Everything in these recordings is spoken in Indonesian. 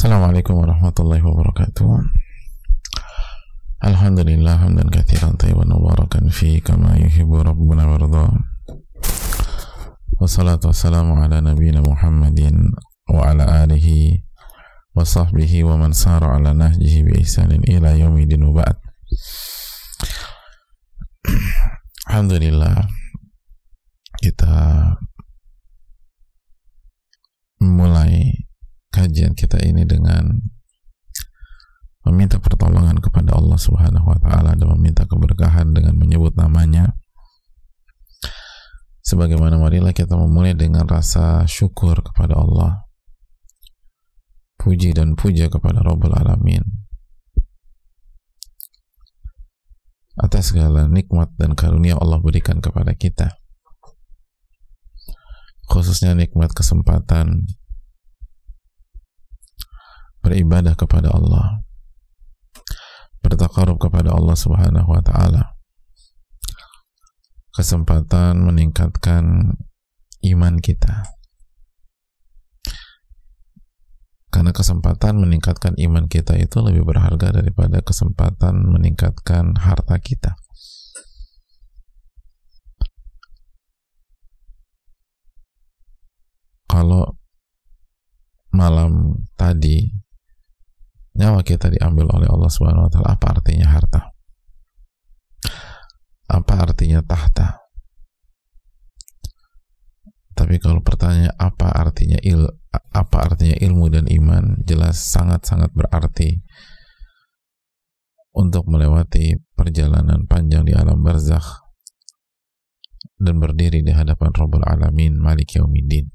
Assalamualaikum warahmatullahi wabarakatuh. Alhamdulillah hamdan katsiran tayyiban mubarakan fi kama yuhibbu rabbuna warda. Wassalatu wassalamu ala nabiyyina Muhammadin wa ala alihi wa sahbihi wa man sara ala nahjihi bi ihsanin ila yaumidin wa ba'd. Alhamdulillah kita mulai kajian kita ini dengan meminta pertolongan kepada Allah Subhanahu wa taala dan meminta keberkahan dengan menyebut namanya. Sebagaimana marilah kita memulai dengan rasa syukur kepada Allah. Puji dan puja kepada Rabbul Alamin. Atas segala nikmat dan karunia Allah berikan kepada kita. Khususnya nikmat kesempatan beribadah kepada Allah. Bertakarub kepada Allah Subhanahu wa taala. Kesempatan meningkatkan iman kita. Karena kesempatan meningkatkan iman kita itu lebih berharga daripada kesempatan meningkatkan harta kita. Kalau malam tadi nyawa kita diambil oleh Allah Subhanahu wa taala, apa artinya harta? Apa artinya tahta? Tapi kalau pertanyaan apa artinya il apa artinya ilmu dan iman jelas sangat-sangat berarti untuk melewati perjalanan panjang di alam barzakh dan berdiri di hadapan Rabbul Alamin Malik Yaumiddin.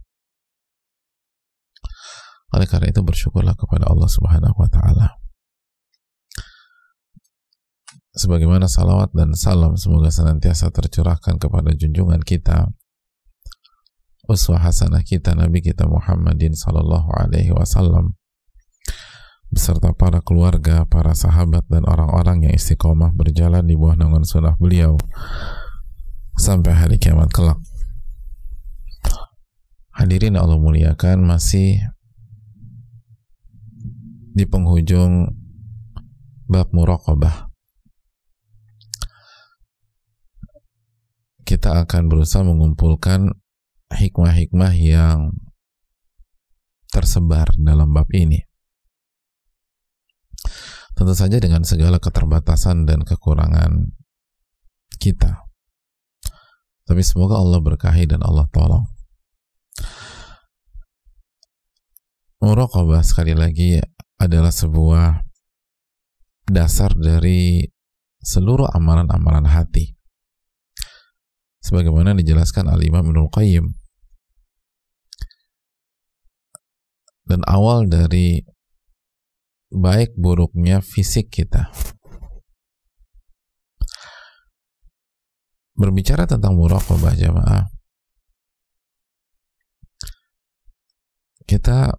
Oleh karena itu bersyukurlah kepada Allah Subhanahu wa taala. Sebagaimana salawat dan salam semoga senantiasa tercurahkan kepada junjungan kita uswah hasanah kita Nabi kita Muhammadin sallallahu alaihi wasallam beserta para keluarga, para sahabat dan orang-orang yang istiqomah berjalan di bawah naungan sunnah beliau sampai hari kiamat kelak. Hadirin Allah muliakan masih di penghujung bab muraqabah. Kita akan berusaha mengumpulkan hikmah-hikmah yang tersebar dalam bab ini. Tentu saja dengan segala keterbatasan dan kekurangan kita. Tapi semoga Allah berkahi dan Allah tolong. Muraqabah sekali lagi adalah sebuah dasar dari seluruh amalan-amalan hati. Sebagaimana dijelaskan Al-Imam Ibnul Qayyim. Dan awal dari baik buruknya fisik kita. Berbicara tentang muraqabah jamaah, kita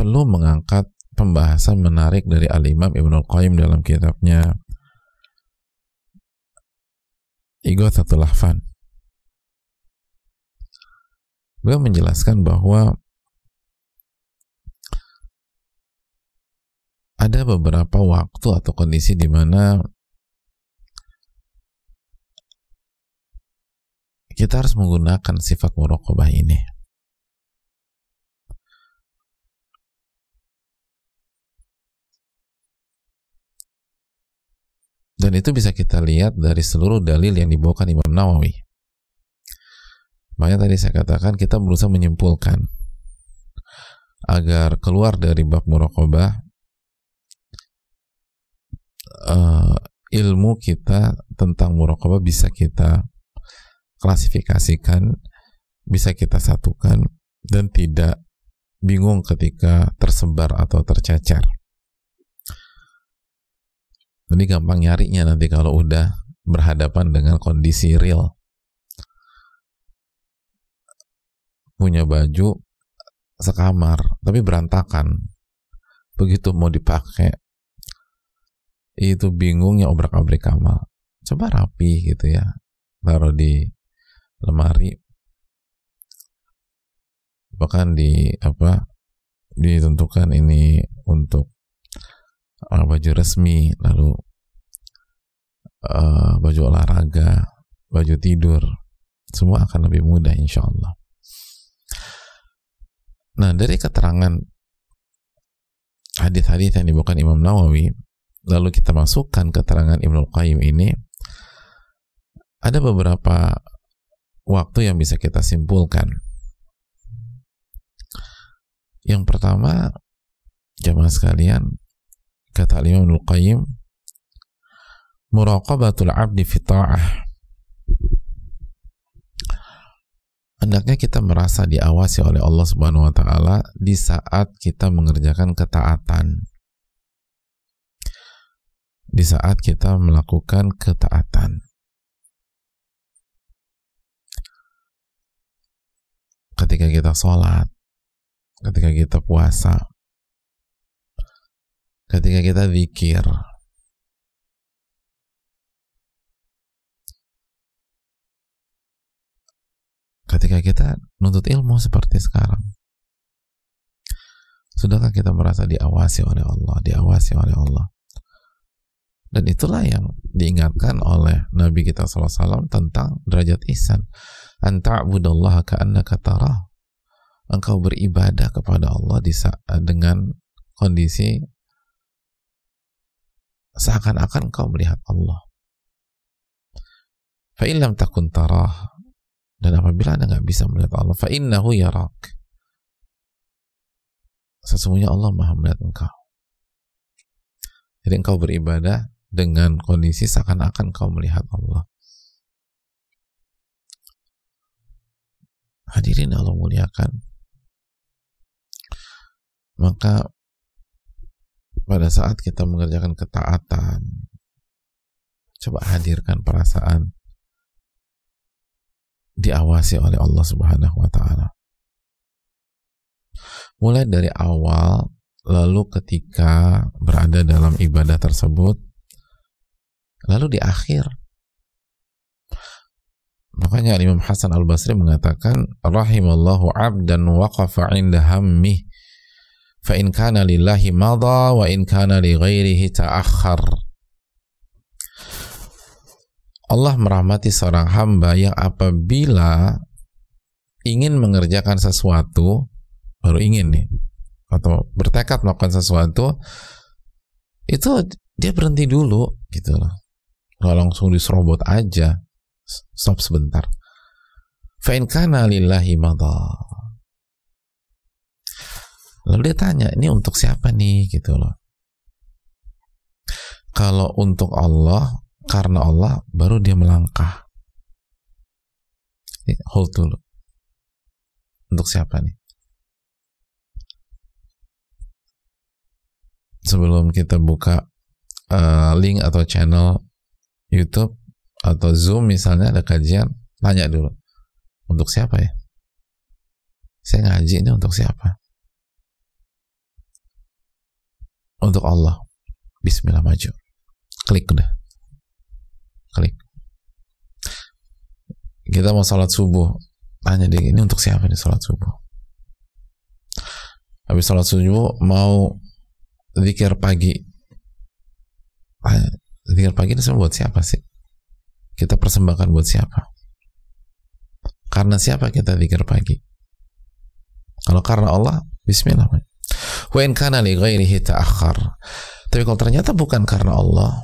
perlu mengangkat pembahasan menarik dari Al-Imam Ibnu Qayyim dalam kitabnya Ighathatul Lahfan. Beliau menjelaskan bahwa ada beberapa waktu atau kondisi di mana kita harus menggunakan sifat muraqabah ini. Dan itu bisa kita lihat dari seluruh dalil yang dibawakan Imam Nawawi. Makanya tadi saya katakan kita berusaha menyimpulkan agar keluar dari bab muraqabah uh, ilmu kita tentang muraqabah bisa kita klasifikasikan, bisa kita satukan dan tidak bingung ketika tersebar atau tercecer. Jadi gampang nyarinya nanti kalau udah berhadapan dengan kondisi real. Punya baju sekamar, tapi berantakan. Begitu mau dipakai, itu bingungnya obrak-abrik kamal. Coba rapi gitu ya, taruh di lemari, bahkan di apa ditentukan ini untuk uh, baju resmi lalu uh, baju olahraga baju tidur semua akan lebih mudah insya Allah nah dari keterangan hadis-hadis yang dibawakan Imam Nawawi lalu kita masukkan keterangan Ibnu Qayyim ini ada beberapa waktu yang bisa kita simpulkan. Yang pertama jamaah sekalian kata Imam Ibnu Qayyim muraqabatul abdi fi ta'ah hendaknya kita merasa diawasi oleh Allah Subhanahu wa taala di saat kita mengerjakan ketaatan. Di saat kita melakukan ketaatan. Ketika kita sholat, ketika kita puasa, ketika kita zikir, ketika kita nuntut ilmu seperti sekarang. Sudahkah kita merasa diawasi oleh Allah diawasi oleh Allah? Dan itulah yang diingatkan oleh Nabi kita SAW tentang derajat ihsan. Anta'budallaha ka'annaka tarah. Engkau beribadah kepada Allah di dengan kondisi seakan-akan engkau melihat Allah fa'ilam takun tarah dan apabila Anda nggak bisa melihat Allah, fa innahu yarak. Sesungguhnya Allah Maha melihat engkau. Jadi engkau beribadah dengan kondisi seakan-akan engkau melihat Allah. Hadirin Allah muliakan. Maka pada saat kita mengerjakan ketaatan, coba hadirkan perasaan diawasi oleh Allah Subhanahu wa taala. Mulai dari awal lalu ketika berada dalam ibadah tersebut lalu di akhir makanya Imam Hasan Al-Basri mengatakan rahimallahu abdan waqafa inda hammi fa in kana lillahi madha wa in kana li ghairihi ta'akhkhar. Allah merahmati seorang hamba yang apabila ingin mengerjakan sesuatu baru ingin nih atau bertekad melakukan sesuatu itu dia berhenti dulu gitu loh. Nggak langsung diserobot aja. Stop sebentar. Fa'in kana lillahi madha lalu dia tanya ini untuk siapa nih? Gitu loh. Kalau untuk Allah karena Allah baru dia melangkah. Hold dulu. Untuk siapa nih? Sebelum kita buka uh, link atau channel YouTube atau Zoom misalnya ada kajian tanya dulu. Untuk siapa ya? Saya ngaji ini untuk siapa untuk Allah. Bismillah maju. Klik udah klik. Kita mau sholat subuh. Tanya dia ini untuk siapa nih sholat subuh? Habis sholat subuh mau zikir pagi. Zikir pagi ini buat siapa sih? Kita persembahkan buat siapa? Karena siapa kita zikir pagi? Kalau karena Allah bismillah wa kana li ghairihi ta'akhkhar tapi kalau ternyata bukan karena Allah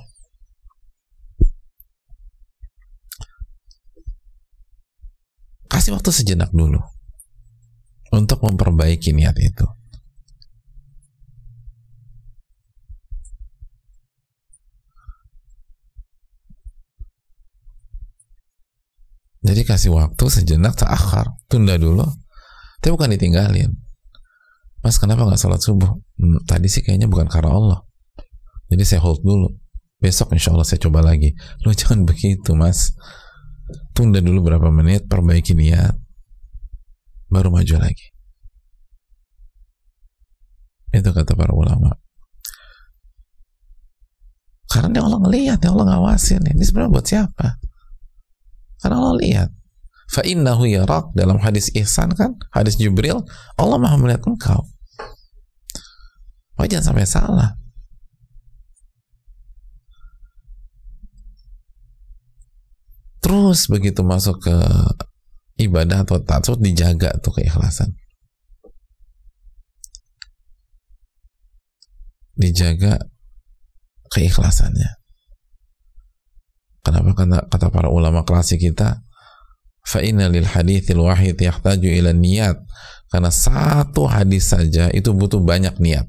kasih waktu sejenak dulu untuk memperbaiki niat itu. Jadi kasih waktu sejenak akhar, tunda dulu. Tapi bukan ditinggalin. Mas kenapa nggak sholat subuh? Hmm, tadi sih kayaknya bukan karena Allah. Jadi saya hold dulu. Besok insya Allah saya coba lagi. Lo jangan begitu mas tunda dulu berapa menit, perbaiki niat, baru maju lagi. Itu kata para ulama. Karena Allah ngelihat, dia Allah ngawasin. Ini sebenarnya buat siapa? Karena Allah lihat. Fa'innahu yarak dalam hadis ihsan kan, hadis Jibril, Allah maha melihat engkau. Oh jangan sampai salah. Terus begitu masuk ke ibadah atau taat dijaga tuh keikhlasan. Dijaga keikhlasannya. Kenapa? Kata, kata para ulama klasik kita fa inna lil hadithil wahid yahtaju ila niat karena satu hadis saja itu butuh banyak niat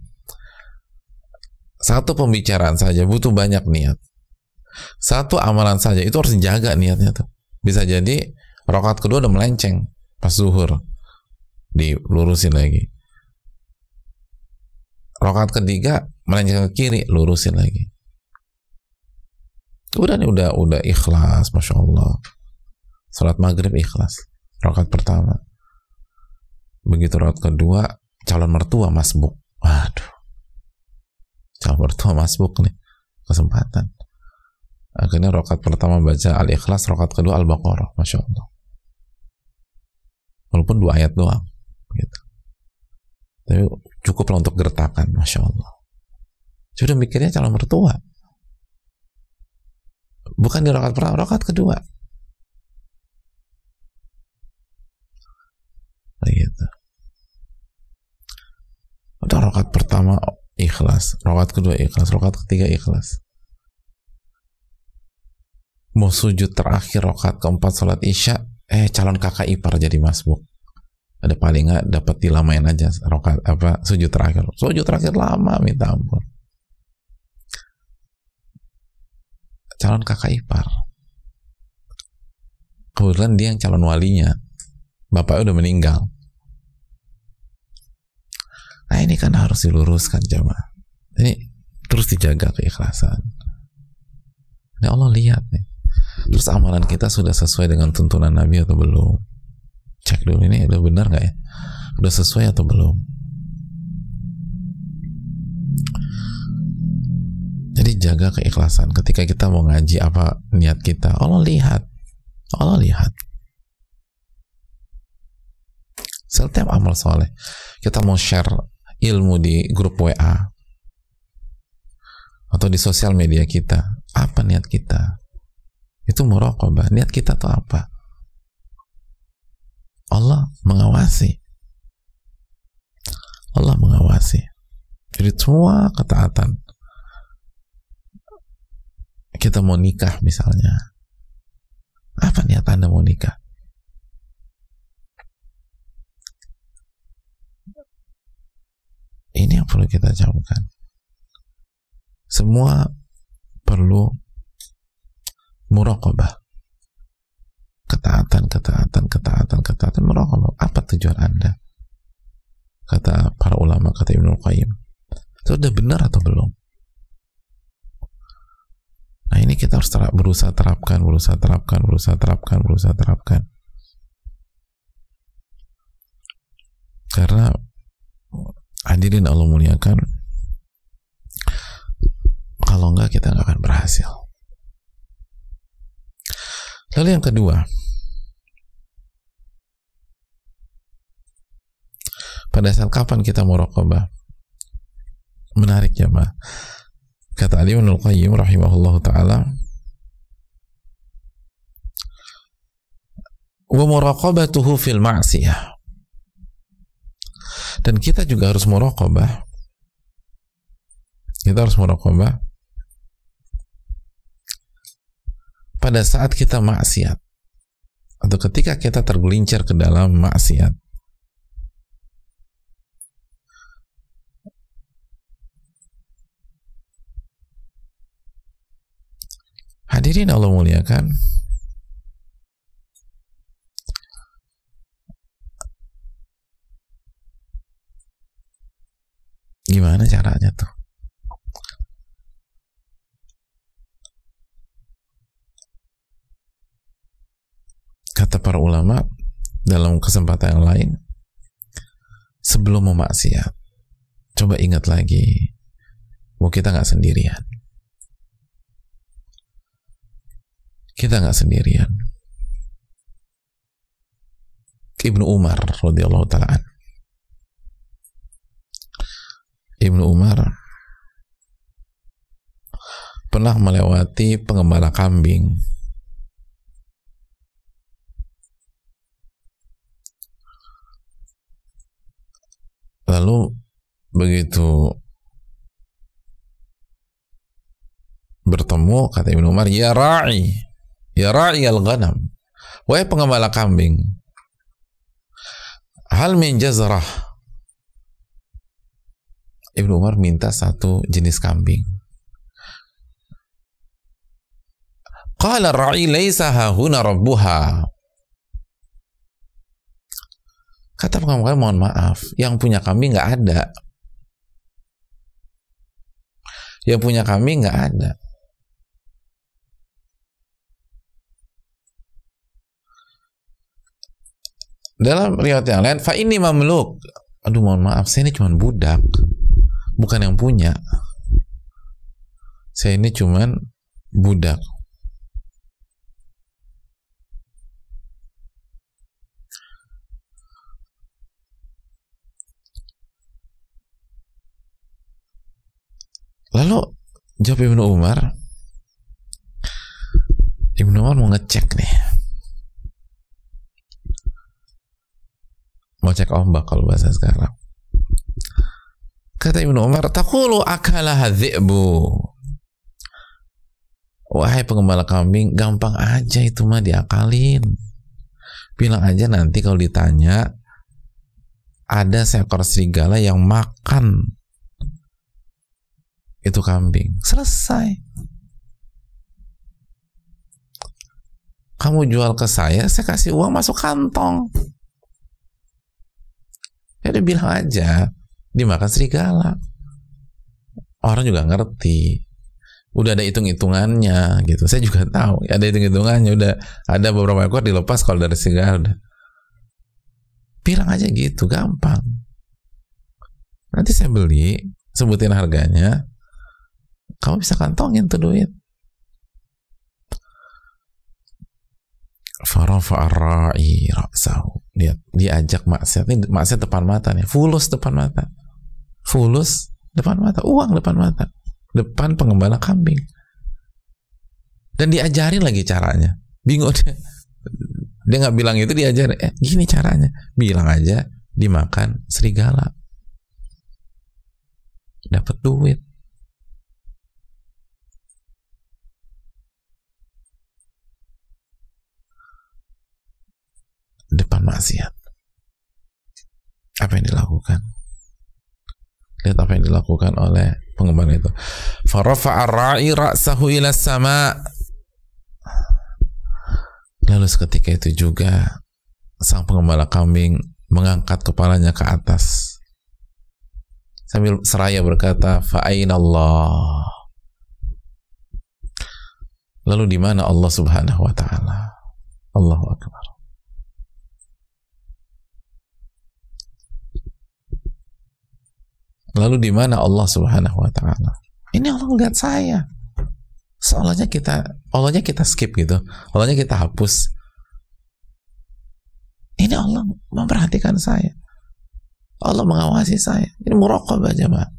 satu pembicaraan saja butuh banyak niat satu amalan saja itu harus dijaga niatnya tuh bisa jadi rokat kedua udah melenceng pas zuhur dilurusin lagi rokat ketiga melenceng ke kiri lurusin lagi udah nih udah udah ikhlas masya Allah Salat maghrib ikhlas. Rakaat pertama. Begitu rakaat kedua, calon mertua masbuk. Waduh. Calon mertua masbuk nih. Kesempatan. Akhirnya rakaat pertama baca Al-Ikhlas, rakaat kedua Al-Baqarah. Masya Allah. Walaupun dua ayat doang. Gitu. Tapi cukuplah untuk gertakan. Masya Allah. Sudah mikirnya calon mertua. Bukan di rakaat pertama, rakaat kedua. gitu udah rokat pertama ikhlas. Rokat kedua ikhlas. Rokat ketiga ikhlas. Mau sujud terakhir rokat keempat sholat isya eh calon kakak ipar jadi masbuk. Ada paling nggak dapat dilamain aja rokat apa sujud terakhir. Sujud terakhir lama minta ampun. Calon kakak ipar. Kebetulan dia yang calon walinya. Bapaknya udah meninggal nah ini kan harus diluruskan jamaah. Ini terus dijaga keikhlasan. Ini Allah lihat nih. Terus amalan kita sudah sesuai dengan tuntunan Nabi atau belum? Cek dulu ini udah benar nggak ya? Udah sesuai atau belum? Jadi jaga keikhlasan ketika kita mau ngaji apa niat kita. Allah lihat. Allah lihat. Setiap amal soleh kita mau share ilmu di grup WA atau di sosial media kita. Apa niat kita? Itu muraqabah. Niat kita tuh apa? Allah mengawasi. Allah mengawasi. Jadi semua ketaatan. Kita mau nikah misalnya. Apa niat anda mau nikah Ini yang perlu kita camkan. Semua perlu muraqabah. Ketaatan, ketaatan, ketaatan, ketaatan, muraqabah. Apa tujuan Anda? Kata para ulama, kata Ibnu Qayyim. Sudah benar atau belum? Nah ini kita harus terap, berusaha terapkan, berusaha terapkan, berusaha terapkan, berusaha terapkan. Karena hadirin Allah muliakan kalau enggak kita nggak akan berhasil. Lalu yang kedua pada saat kapan kita muraqabah menarik ya ma kata Ali bin Qayyim rahimahullah taala wa muraqabatuhu fil ma'siyah dan kita juga harus muraqabah. Kita harus muraqabah. Pada saat kita maksiat atau ketika kita tergelincir ke dalam maksiat Hadirin Allah muliakan Gimana caranya tuh? Kata para ulama dalam kesempatan yang lain, sebelum memaksiat, coba ingat lagi, bahwa kita nggak sendirian. Kita nggak sendirian. Ibnu Umar radhiyallahu taala Ibnu Umar pernah melewati pengembala kambing. Lalu begitu bertemu kata Ibnu Umar ya ra'i ya ra'i al-ghanam wahai pengembala kambing hal min jazrah Ibnu Umar minta satu jenis kambing. Qala ra'i laysa hahuna rabbuha. Kata pengembala mohon maaf yang punya kambing nggak ada. Yang punya kambing nggak ada. Dalam riwayat yang lain, fa ini mamluk. Aduh mohon maaf, saya ini cuma budak, bukan yang punya. Saya ini cuma budak. Lalu jawab Ibnu Umar, Ibnu Umar mau ngecek nih mau cek ombak kalau bahasa sekarang kata Ibnu Umar takulu akalah dzi'bu wahai pengembala kambing gampang aja itu mah diakalin. Bilang aja nanti kalau ditanya ada seekor serigala yang makan itu kambing. Selesai. Kamu jual ke saya saya kasih uang masuk kantong. Udah bilang aja dimakan serigala. Orang juga ngerti. Udah ada hitung-hitungannya gitu. Saya juga tahu, ada hitung-hitungannya. Udah ada beberapa ekor dilepas kalau dari serigala udah. Bilang aja gitu, gampang. Nanti saya beli, sebutin harganya. Kamu bisa kantongin tuh duit. Farafa'arra'i ra'sahu. Dia diajak maksiat. Ini maksiat depan mata nih. Fulus depan mata. Fulus depan mata. Uang depan mata. Depan pengembala kambing. Dan diajarin lagi caranya. Bingung dia. Dia nggak bilang itu diajarin. Eh, gini caranya. Bilang aja dimakan serigala. Dapat duit. depan maksiat. Apa yang dilakukan? Lihat apa yang dilakukan oleh pengembala itu. Farafa'a ra'i ra'sahu ila sama. Lalu seketika itu juga sang pengembala kambing mengangkat kepalanya ke atas sambil seraya berkata Allah lalu di mana Allah Subhanahu wa taala Allahu akbar Lalu di mana Allah Subhanahu wa taala? Ini Allah lihat saya. Seolahnya kita Allahnya kita skip gitu. Allahnya kita hapus. Ini Allah memperhatikan saya. Allah mengawasi saya. Ini muraqabah jemaah.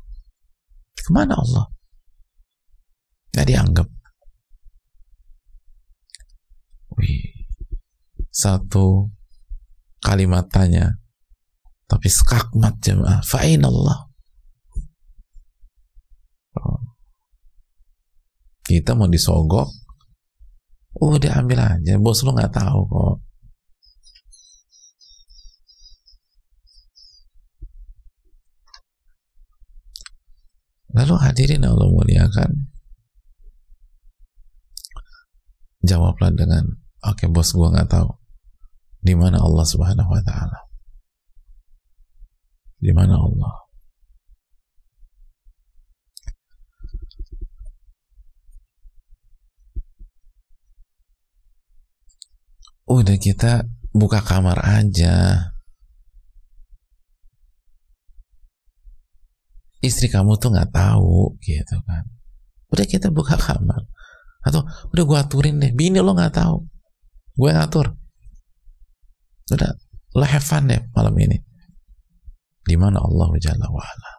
Ke mana Allah? Gak dianggap. Wih. Satu kalimat tanya. Tapi skakmat jemaah. Fa'in Allah. Kita mau disogok udah ambil aja. Bos lo nggak tahu kok. Lalu hadirin Allah muliakan. Jawablah dengan oke okay, bos gua nggak tahu di mana Allah subhanahu wa ta'ala. Di mana Allah udah kita buka kamar aja. Istri kamu tuh nggak tahu gitu kan. Udah kita buka kamar. Atau udah gue aturin deh bini lo nggak tahu. Gue ngatur udah lo have fun deh malam ini. Di mana Allah Jalla wa'ala.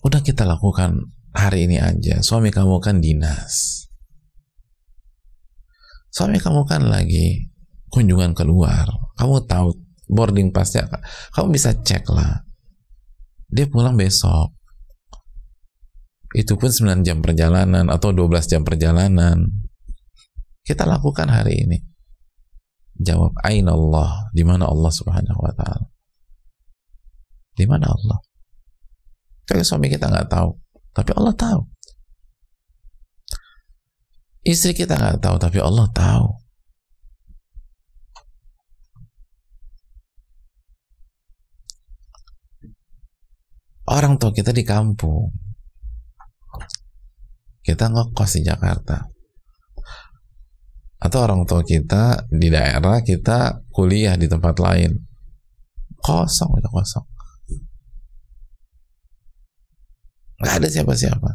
Udah kita lakukan hari ini aja suami kamu kan dinas. Suami kamu kan lagi kunjungan keluar. Kamu tahu boarding passnya kamu bisa cek lah. Dia pulang besok. Itu pun 9 jam perjalanan atau 12 jam perjalanan. Kita lakukan hari ini. Jawab aina Allah? Di mana Allah subhanahu wa ta'ala? Di mana Allah? Kayak suami kita nggak tahu tapi Allah tahu. Istri kita nggak tahu tapi Allah tahu. Orang tua kita di kampung. Kita ngekos di Jakarta. Atau orang tua kita di daerah kita kuliah di tempat lain. Kosong itu kosong nggak ada siapa-siapa.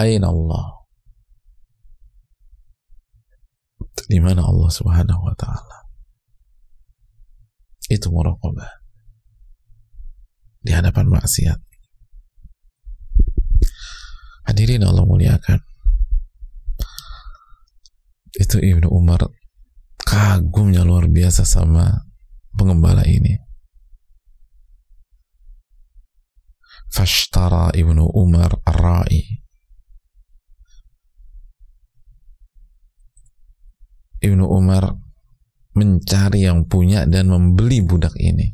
Ain Allah. Di mana Allah Subhanahu wa taala? Itu muraqabah. Di hadapan maksiat. Hadirin Allah muliakan. Itu Ibnu Umar kagumnya luar biasa sama pengembala ini. Fashtara Ibnu Umar Ar-Ra'i Ibnu Umar mencari yang punya dan membeli budak ini.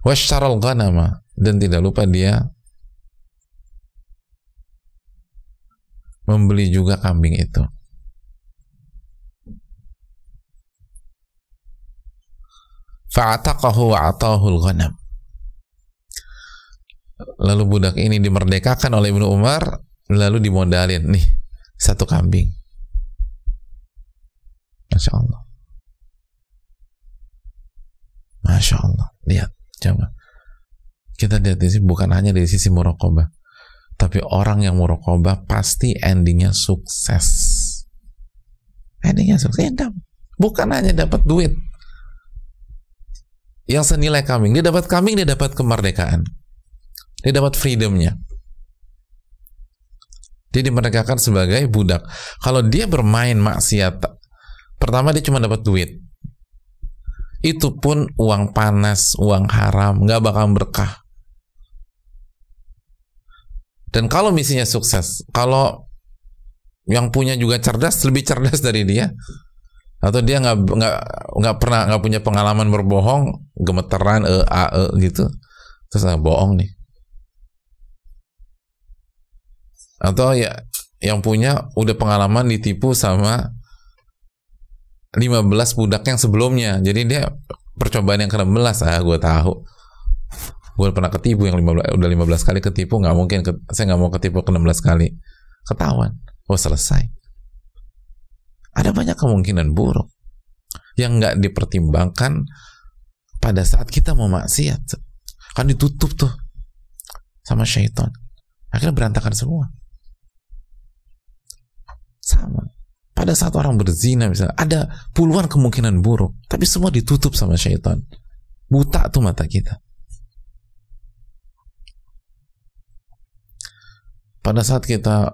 Washtaral ghanama dan tidak lupa dia membeli juga kambing itu. Fa'ataqahu wa'atahul ghanam. Lalu budak ini dimerdekakan oleh Ibnu Umar, lalu dimodalin nih satu kambing. Masya Allah. Masya Allah. Lihat. Coba. Kita lihat di sini bukan hanya dari sisi murokobah, tapi orang yang murokobah pasti endingnya sukses. Endingnya sukses. Bukan hanya dapat duit. Yang senilai kambing. Dia dapat kambing, dia dapat kemerdekaan. Dia dapat freedomnya. Dia dimerdekakan sebagai budak. Kalau dia bermain maksiat, pertama dia cuma dapat duit itu pun uang panas, uang haram, nggak bakal berkah. Dan kalau misinya sukses, kalau yang punya juga cerdas, lebih cerdas dari dia, atau dia nggak nggak nggak pernah nggak punya pengalaman berbohong, gemeteran, e, a, e, gitu, terus nggak bohong nih. Atau ya yang punya udah pengalaman ditipu sama 15 budak yang sebelumnya. Jadi dia percobaan yang ke-16 ah gue tahu. Gue pernah ketipu yang 15, udah 15 kali ketipu nggak mungkin saya nggak mau ketipu ke 16 kali. Ketahuan. Oh selesai. Ada banyak kemungkinan buruk yang nggak dipertimbangkan pada saat kita mau maksiat. Kan ditutup tuh sama syaitan. Akhirnya berantakan semua. Sama pada saat orang berzina misalnya ada puluhan kemungkinan buruk tapi semua ditutup sama syaitan buta tuh mata kita pada saat kita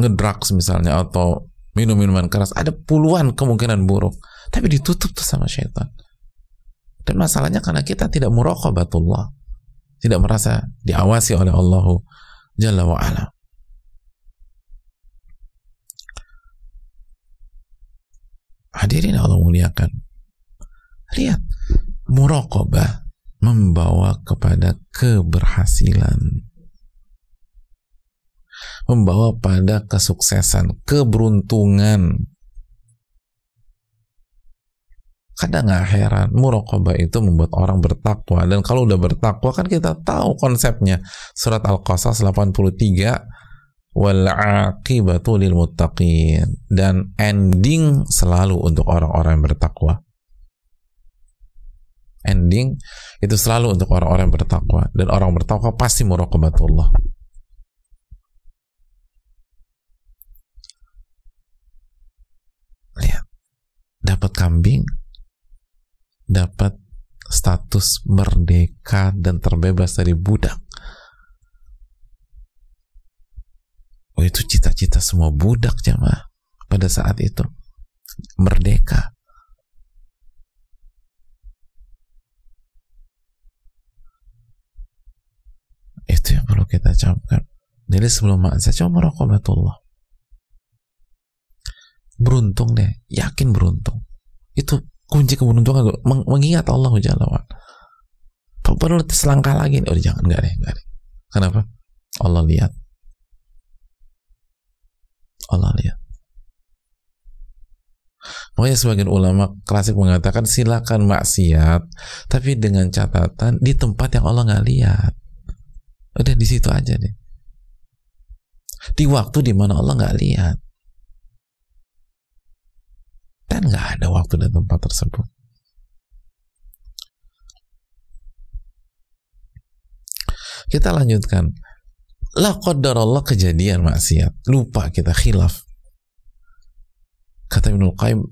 ngedrugs misalnya atau minum minuman keras. Ada puluhan kemungkinan buruk. Tapi ditutup tuh sama syaitan. Dan masalahnya karena kita tidak muraqabatullah. Tidak merasa diawasi oleh Allah Jalla wa'ala. Hadirin Allah muliakan. Lihat, muraqabah membawa kepada keberhasilan. Membawa pada kesuksesan, keberuntungan. Kadang nggak heran, muraqabah itu membuat orang bertakwa. Dan kalau udah bertakwa kan kita tahu konsepnya. Surat Al-Qasas 83 wal lil dan ending selalu untuk orang-orang yang bertakwa. Ending itu selalu untuk orang-orang yang bertakwa dan orang bertakwa pasti muraqabatullah. Lihat, dapat kambing, dapat status merdeka dan terbebas dari budak. Oh itu cita-cita semua budak jamaah pada saat itu. Merdeka. Itu yang perlu kita camkan. Jadi sebelum maksiat coba merokobatullah. Beruntung deh, yakin beruntung. Itu kunci keberuntungan meng mengingat Allah Jalla Perlu selangkah lagi Oh jangan enggak deh, enggak deh. Kenapa? Allah lihat. Allah lihat. Makanya sebagian ulama klasik mengatakan silakan maksiat, tapi dengan catatan di tempat yang Allah nggak lihat. Udah di situ aja deh. Di waktu di mana Allah nggak lihat. Dan nggak ada waktu dan tempat tersebut. Kita lanjutkan. La Allah kejadian maksiat. Lupa kita khilaf. Kata Ibnu Qayyim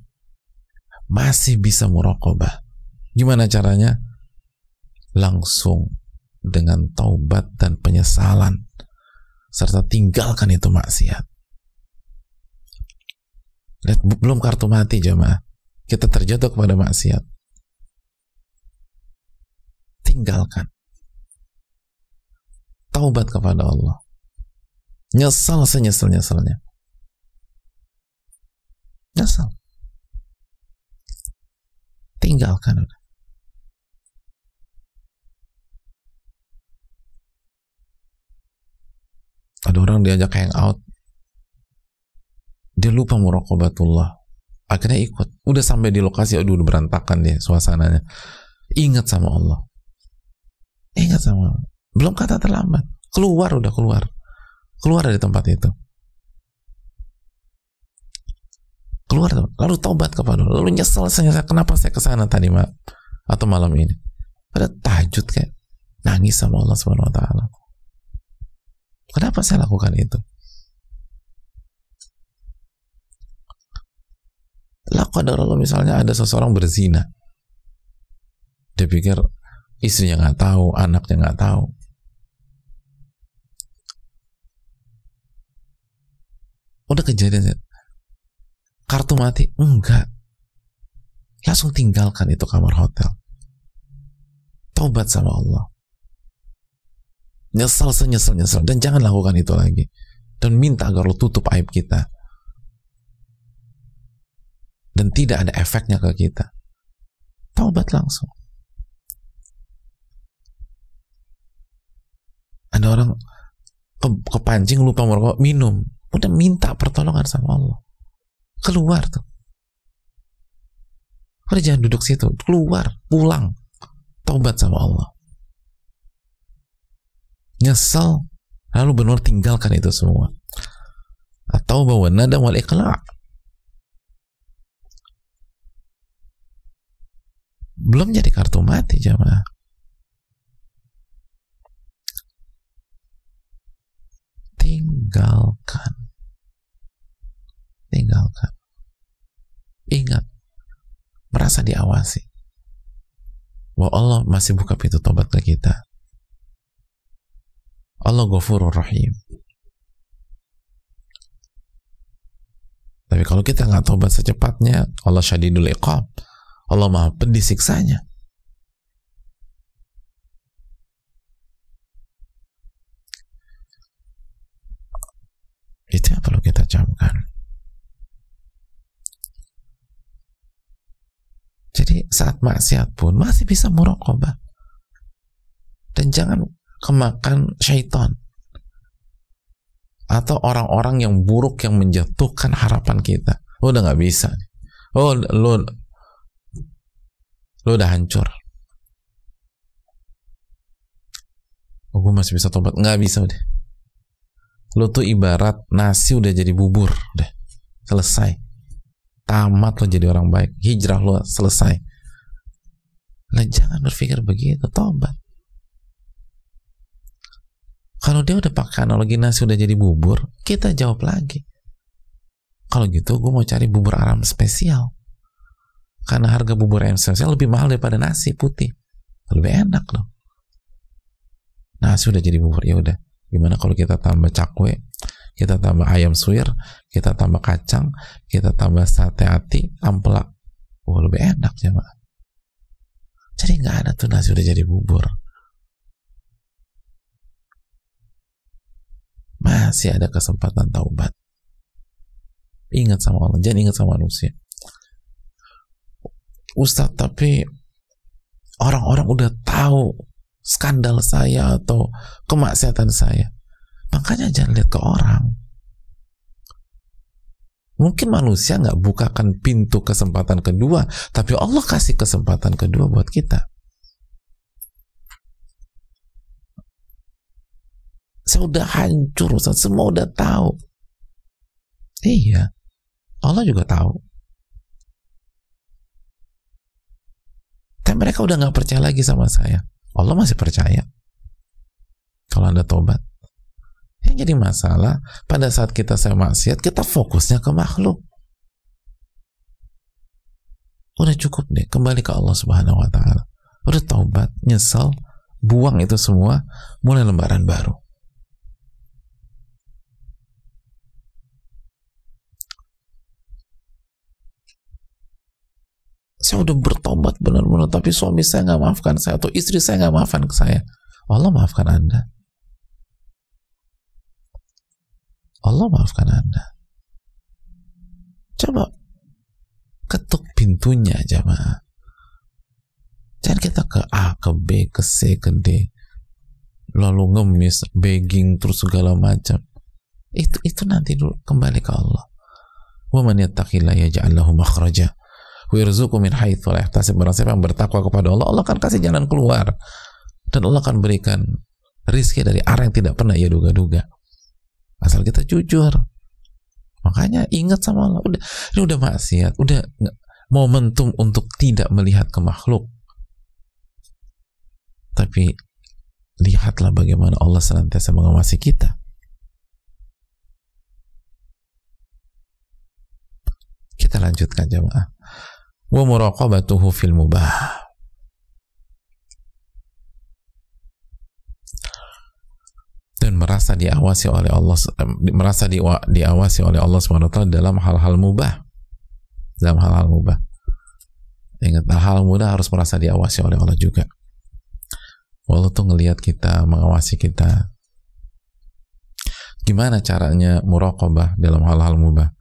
masih bisa muraqabah. Gimana caranya? Langsung dengan taubat dan penyesalan serta tinggalkan itu maksiat. Lihat, belum kartu mati jemaah. Kita terjatuh kepada maksiat. Tinggalkan. Taubat kepada Allah. Nyesal senyesal-nyesalnya. Nyesal. Tinggalkan ada orang diajak hangout dia lupa murakobatullah akhirnya ikut. Udah sampai di lokasi aduh udah berantakan dia suasananya. Ingat sama Allah. Ingat sama Allah. Belum kata terlambat. Keluar udah keluar. Keluar dari tempat itu. Keluar lalu taubat kepada Allah. Lalu nyesel saya kenapa saya ke sana tadi mak? Atau malam ini? Pada tahajud kayak nangis sama Allah subhanahu wa taala. Kenapa saya lakukan itu? Lakukan Allah misalnya ada seseorang berzina. Dia pikir istrinya nggak tahu, anaknya nggak tahu. Udah kejadian kartu mati? Enggak. Langsung tinggalkan itu kamar hotel. Taubat sama Allah. Nyesal senyesal nyesal dan jangan lakukan itu lagi. Dan minta agar lo tutup aib kita dan tidak ada efeknya ke kita. Taubat langsung. Ada orang ke, kepancing lupa merokok minum. Udah minta pertolongan sama Allah. Keluar tuh. Udah jangan duduk situ. Keluar pulang. Taubat sama Allah. Nyesal lalu benar tinggalkan itu semua. Atau bawa nada wal iqla belum jadi kartu mati jamaah. Tinggalkan. Tinggalkan. Ingat merasa diawasi. Bahwa Allah masih buka pintu tobat ke kita. Allah ghafurur rahim. Tapi kalau kita nggak tobat secepatnya, Allah syadidul iqab. Allah maha pedih siksanya. Itu yang perlu kita camkan. Jadi saat maksiat pun masih bisa muraqabah. Dan jangan kemakan syaitan atau orang-orang yang buruk yang menjatuhkan harapan kita lo udah nggak bisa oh lo lo udah hancur. Oh gue masih bisa tobat. Nggak bisa udah. Lo tuh ibarat nasi udah jadi bubur udah. Selesai. Tamat lo jadi orang baik. Hijrah lo selesai. Lah jangan berpikir begitu. Tobat. Kalau dia udah pakai analogi nasi udah jadi bubur, kita jawab lagi. Kalau gitu, gue mau cari bubur ayam spesial. Karena harga bubur ayam spesial lebih mahal daripada nasi putih. lebih enak loh. Nasi udah jadi bubur ya udah. Gimana kalau kita tambah cakwe kita tambah ayam suwir kita tambah kacang kita tambah sate hati ampela. Oh lebih enak ya mak jadi nggak ada tuh nasi udah jadi bubur. Masih ada kesempatan taubat. Ingat sama Allah jangan ingat sama manusia Ustadz tapi orang-orang udah tahu skandal saya atau kemaksiatan saya. Makanya jangan lihat ke orang. Mungkin manusia nggak bukakan pintu kesempatan kedua tapi Allah kasih kesempatan kedua buat kita. Saya udah hancur Ustaz. semua udah tahu. Iya Allah juga tahu tapi mereka udah nggak percaya lagi sama saya. Allah masih percaya. Kalau anda tobat. Yang jadi masalah pada saat kita saya maksiat kita fokusnya ke makhluk. Udah cukup deh kembali ke Allah subhanahu wa ta'ala. Udah taubat nyesal buang itu semua mulai lembaran baru saya udah bertobat benar-benar tapi suami saya nggak maafkan saya atau istri saya nggak maafkan saya. Allah maafkan anda. Allah maafkan anda. Coba ketuk pintunya jamaah jangan kita ke A ke B ke C ke D. Lalu ngemis begging terus segala macam. Itu itu nanti dulu kembali ke Allah. Wa man yattaqillah yaj'al lahu makhraja wirzuku min haitsu la yahtasib barang siapa yang bertakwa kepada Allah Allah akan kasih jalan keluar. Dan Allah akan berikan rizki dari arah yang tidak pernah ia duga-duga. Asal kita jujur. Makanya ingat sama Allah. Udah ini udah maksiat. Udah momentum untuk tidak melihat ke makhluk. Tapi lihatlah bagaimana Allah senantiasa mengawasi kita. Kita lanjutkan jemaah wa muraqabatuhu fil mubah. Dan merasa diawasi oleh Allah merasa di, diawasi oleh Allah swt dalam hal-hal mubah. Dalam hal-hal mubah. Ingat hal mudah harus merasa diawasi oleh Allah juga. Allah tuh ngelihat kita mengawasi kita. Gimana caranya muraqabah dalam hal-hal mubah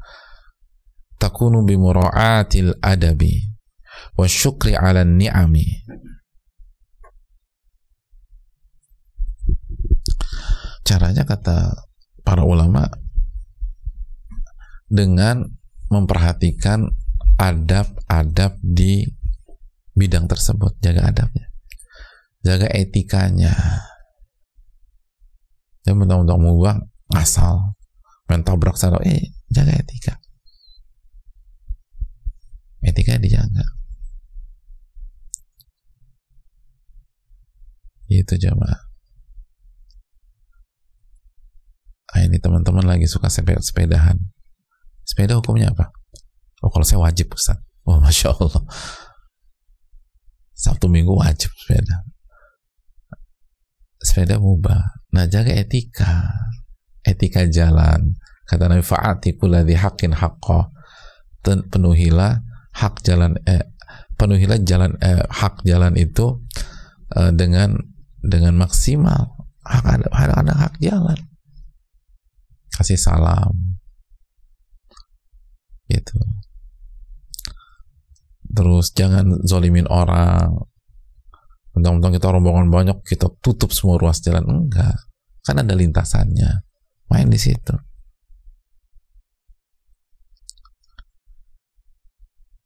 takunu bimura'atil adabi wa syukri ala ni'ami. Caranya kata para ulama dengan memperhatikan adab-adab di bidang tersebut. Jaga adabnya. Jaga etikanya. Jangan mentang-mentang mubah ngasal main tabrak sana. Eh jaga etika etika dijaga. Itu jamaah. Ah, ini teman-teman lagi suka sepedahan. Sepeda hukumnya apa? Oh kalau saya wajib Ustaz. Oh Masya Allah. Sabtu Minggu wajib sepeda. Sepeda mubah. Nah jaga etika. Etika jalan. Kata Nabi fa'ati kulladhi haqqin haqqo. Penuhilah hak jalan eh, penuhilah jalan eh, hak jalan itu eh, dengan dengan maksimal. Hak ada, ada, hak jalan. Kasih salam. Gitu. Terus jangan zolimin orang. Mentang-mentang kita rombongan banyak kita tutup semua ruas jalan. Enggak. Kan ada lintasannya. Main di situ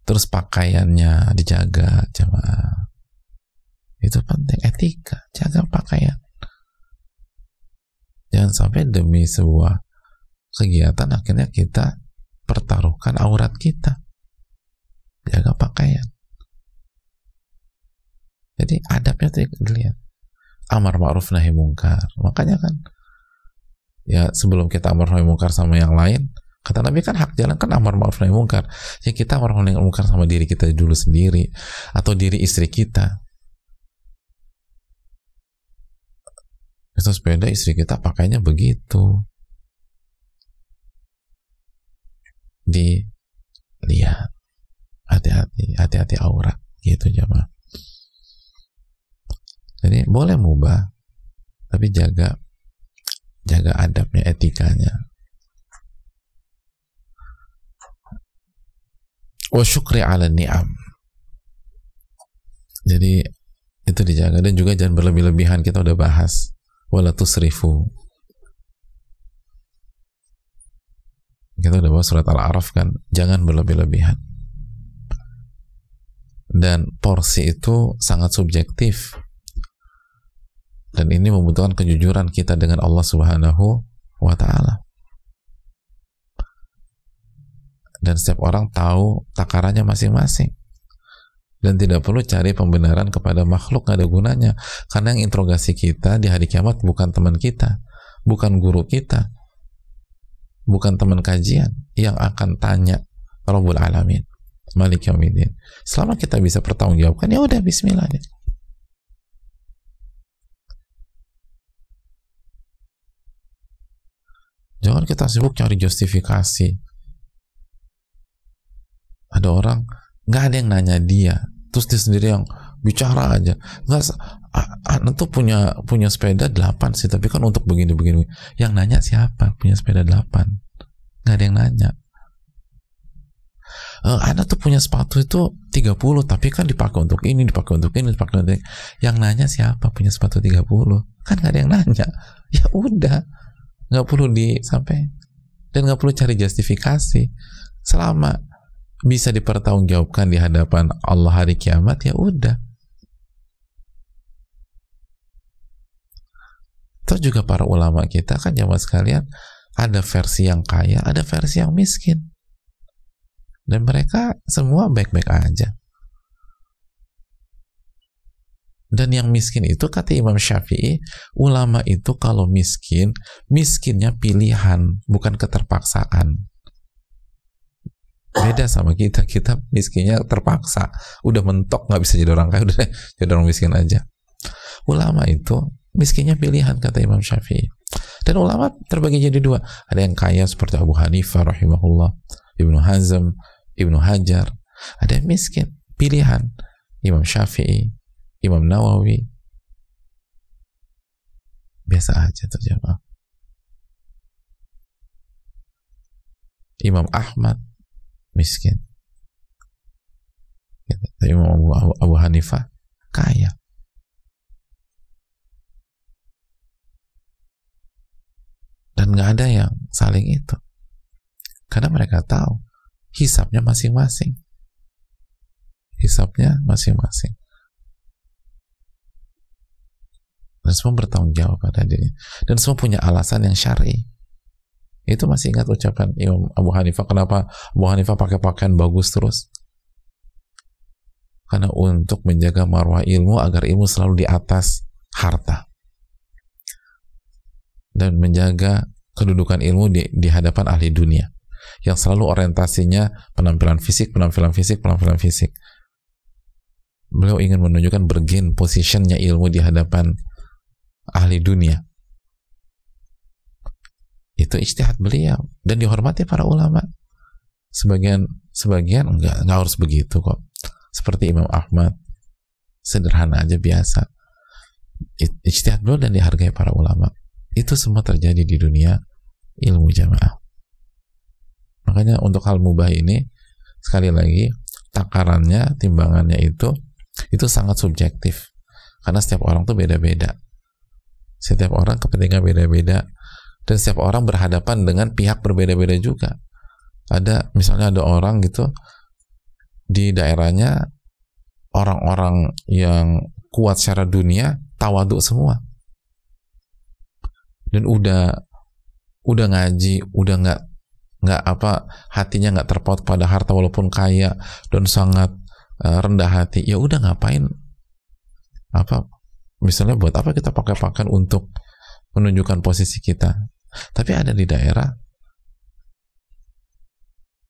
terus pakaiannya dijaga jamaah itu penting. Etika jaga pakaian. Jangan sampai demi sebuah kegiatan akhirnya kita pertaruhkan aurat kita. Jaga pakaian. Jadi adabnya tuh dilihat. Amar ma'ruf nahi mungkar. Makanya kan ya sebelum kita amar nahi mungkar sama yang lain Kata Nabi kan hak jalan kan amar ma'ruf nahi mungkar. Ya kita amar nahi mungkar sama diri kita dulu sendiri atau diri istri kita. itu sepeda istri kita pakainya begitu. Dilihat. Hati-hati hati-hati aurat gitu jamaah jadi boleh mubah tapi jaga jaga adabnya etikanya wa syukri ala ni'am. Jadi itu dijaga. Dan juga jangan berlebih-lebihan. Kita udah bahas. Wala tusrifu. Kita udah bahas surat al-araf kan? Jangan berlebih-lebihan. Dan porsi itu sangat subjektif. Dan ini membutuhkan kejujuran kita dengan Allah Subhanahu wa taala. Dan setiap orang tahu takarannya masing-masing. Dan tidak perlu cari pembenaran kepada makhluk gak ada gunanya. Karena yang interogasi kita di hari kiamat bukan teman kita, bukan guru kita, bukan teman kajian yang akan tanya Rabbul Alamin, Malik Yawmiddin. Selama kita bisa pertanggungjawabkan, ya udah Bismillah. Deh. Jangan kita sibuk cari justifikasi. Ada orang nggak ada yang nanya dia, terus dia sendiri yang bicara aja. Nggak, anak tuh punya punya sepeda 8 sih, tapi kan untuk begini-begini. Yang nanya siapa punya sepeda 8? Nggak ada yang nanya. Uh, anak tuh punya sepatu itu 30 tapi kan dipakai untuk ini, dipakai untuk ini, dipakai untuk ini. Yang nanya siapa punya sepatu 30? Kan nggak ada yang nanya. Ya udah, nggak perlu disampaikan dan nggak perlu cari justifikasi selama bisa dipertanggungjawabkan di hadapan Allah hari kiamat ya udah Terus juga para ulama kita kan jamaah sekalian ada versi yang kaya, ada versi yang miskin. Dan mereka semua baik-baik aja. Dan yang miskin itu kata Imam Syafi'i, ulama itu kalau miskin, miskinnya pilihan, bukan keterpaksaan. Beda sama kita, kita miskinnya terpaksa. Udah mentok nggak bisa jadi orang kaya, udah jadi orang miskin aja. Ulama itu miskinnya pilihan kata Imam Syafi'i. Dan ulama terbagi jadi dua. Ada yang kaya seperti Abu Hanifah rahimahullah, Ibnu Hazm, Ibnu Hajar. Ada yang miskin, pilihan Imam Syafi'i, Imam Nawawi biasa aja terjawab Imam Ahmad miskin. Abu, Abu, Abu Hanifah kaya. Dan nggak ada yang saling itu. Karena mereka tahu hisapnya masing-masing. Hisapnya masing-masing. Dan semua bertanggung jawab pada dirinya. Dan semua punya alasan yang syar'i itu masih ingat ucapan Imam Abu Hanifah. Kenapa Abu Hanifah pakai pakaian bagus terus? Karena untuk menjaga marwah ilmu agar ilmu selalu di atas harta. Dan menjaga kedudukan ilmu di, di hadapan ahli dunia. Yang selalu orientasinya penampilan fisik penampilan fisik penampilan fisik. Beliau ingin menunjukkan bergen positionnya ilmu di hadapan ahli dunia itu istihad beliau. Dan dihormati para ulama. Sebagian sebagian enggak enggak harus begitu kok. Seperti Imam Ahmad. Sederhana aja biasa. Istihad beliau dan dihargai para ulama. Itu semua terjadi di dunia ilmu jamaah. Makanya untuk hal mubah ini sekali lagi takarannya timbangannya itu itu sangat subjektif. Karena setiap orang tuh beda-beda. Setiap orang kepentingan beda-beda dan setiap orang berhadapan dengan pihak berbeda-beda juga. Ada misalnya ada orang gitu di daerahnya orang-orang yang kuat secara dunia tawaduk semua. Dan udah udah ngaji udah nggak nggak apa hatinya nggak terpaut pada harta walaupun kaya dan sangat uh, rendah hati. Ya udah ngapain? Apa? Misalnya buat apa kita pakai pakaian untuk menunjukkan posisi kita. Tapi ada di daerah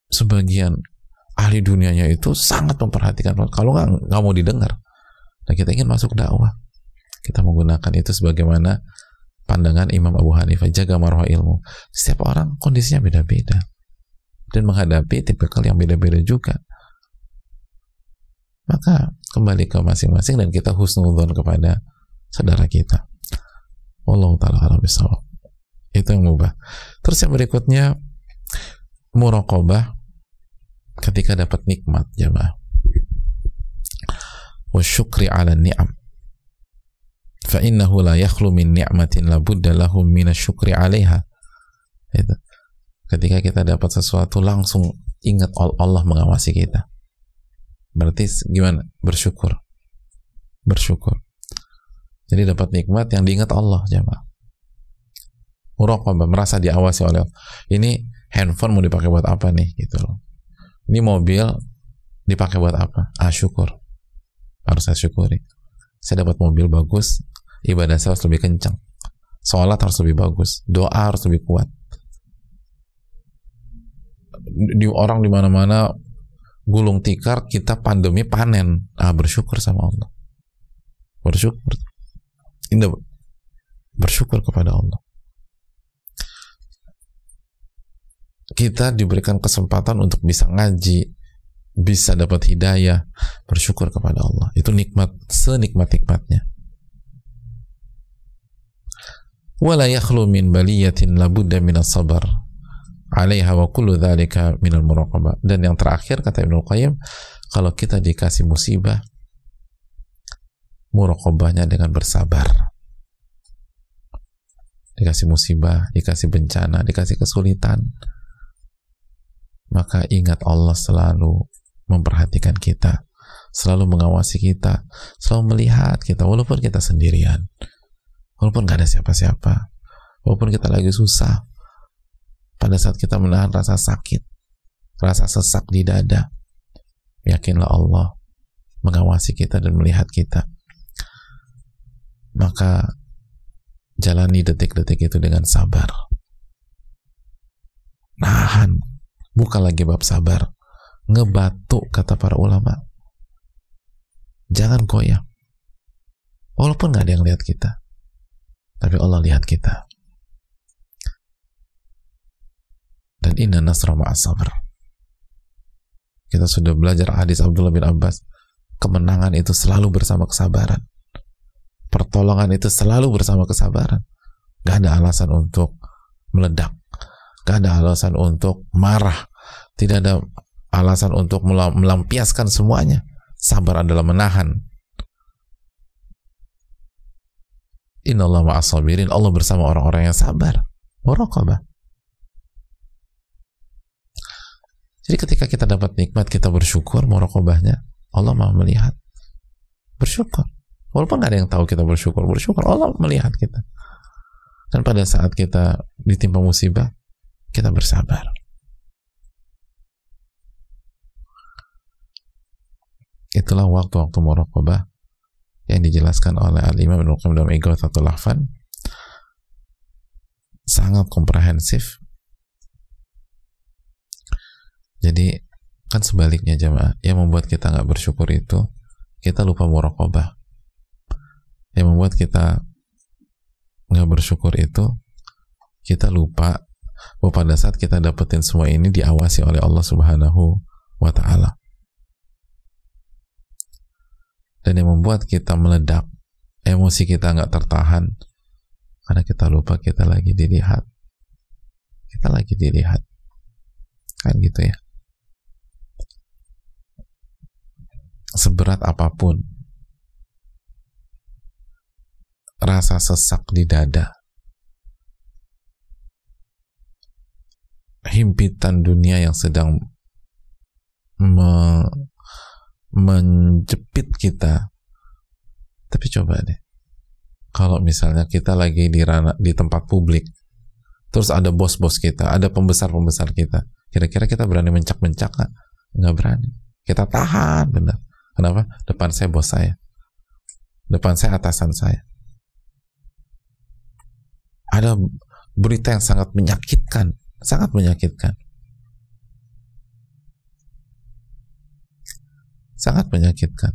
sebagian ahli dunianya itu sangat memperhatikan. Kalau nggak nggak mau didengar dan kita ingin masuk dakwah. Kita menggunakan itu sebagaimana pandangan Imam Abu Hanifah. Jaga marwah ilmu. Setiap orang kondisinya beda-beda. Dan menghadapi tipikal yang beda-beda juga. Maka kembali ke masing-masing dan kita husnudon kepada saudara kita Allah taala alam itu yang mubah terus yang berikutnya muraqabah ketika dapat nikmat jemaah. Wa syukri ala ni'am. Fa innahu la yakhlu min ni'matin la budda lahum min syukri 'alaiha. Itu. Ketika kita dapat sesuatu langsung ingat Allah mengawasi kita. Berarti gimana? Bersyukur. Bersyukur jadi dapat nikmat yang diingat Allah jemaah. Muraqabah merasa diawasi oleh Allah. Ini handphone mau dipakai buat apa nih gitu loh. Ini mobil dipakai buat apa? Ah syukur. Harus saya syukuri. Saya dapat mobil bagus ibadah saya harus lebih kencang. Sholat harus lebih bagus. Doa harus lebih kuat. Di orang di mana-mana gulung tikar kita pandemi panen. Ah bersyukur sama Allah. Bersyukur ini bersyukur kepada Allah. Kita diberikan kesempatan untuk bisa ngaji bisa dapat hidayah. Bersyukur kepada Allah. Itu nikmat senikmat-nikmatnya wala min baliyatin labudda min sabar alaiha wa kullu dan yang terakhir kata Ibnu Qayyim kalau kita dikasih musibah muraqabahnya dengan bersabar. Dikasih musibah dikasih bencana dikasih kesulitan maka ingat Allah selalu memperhatikan kita selalu mengawasi kita selalu melihat kita walaupun kita sendirian walaupun gak ada siapa-siapa walaupun kita lagi susah pada saat kita menahan rasa sakit rasa sesak di dada yakinlah Allah mengawasi kita dan melihat kita maka jalani detik-detik itu dengan sabar. Nahan. Bukan lagi bab sabar. Ngebatu kata para ulama. Jangan goyah. Walaupun gak ada yang lihat kita tapi Allah lihat kita. Dan inna nasra ma'as sabar kita sudah belajar hadis Abdullah bin Abbas. Kemenangan itu selalu bersama kesabaran pertolongan itu selalu bersama kesabaran gak ada alasan untuk meledak gak ada alasan untuk marah tidak ada alasan untuk melampiaskan semuanya sabar adalah menahan Inallah ma'asabirin. Allah bersama orang-orang yang sabar. Muraqabah. Jadi ketika kita dapat nikmat, kita bersyukur, muraqabahnya. Allah mau melihat. Bersyukur. Walaupun gak ada yang tahu kita bersyukur. Bersyukur. Allah melihat kita. Dan pada saat kita ditimpa musibah, kita bersabar. Itulah waktu-waktu muraqabah yang dijelaskan oleh Al-Imam Ibn Qayyim dalam Ighathatul Lahfan sangat komprehensif jadi kan sebaliknya jemaah yang membuat kita nggak bersyukur itu kita lupa muraqabah yang membuat kita nggak bersyukur itu kita lupa bahwa pada saat kita dapetin semua ini diawasi oleh Allah Subhanahu wa taala. Dan yang membuat kita meledak emosi kita nggak tertahan karena kita lupa kita lagi dilihat. Kita lagi dilihat. Kan gitu ya. Seberat apa pun rasa sesak di dada. Himpitan dunia yang sedang me menjepit kita. Tapi coba deh. Kalau misalnya kita lagi di rana, di tempat publik terus ada bos-bos kita ada pembesar-pembesar kita kira-kira kita berani mencak-mencak nggak? Nggak berani. Kita tahan benar. Kenapa? Depan saya bos saya. Depan saya atasan saya ada berita yang sangat menyakitkan sangat menyakitkan. Sangat menyakitkan.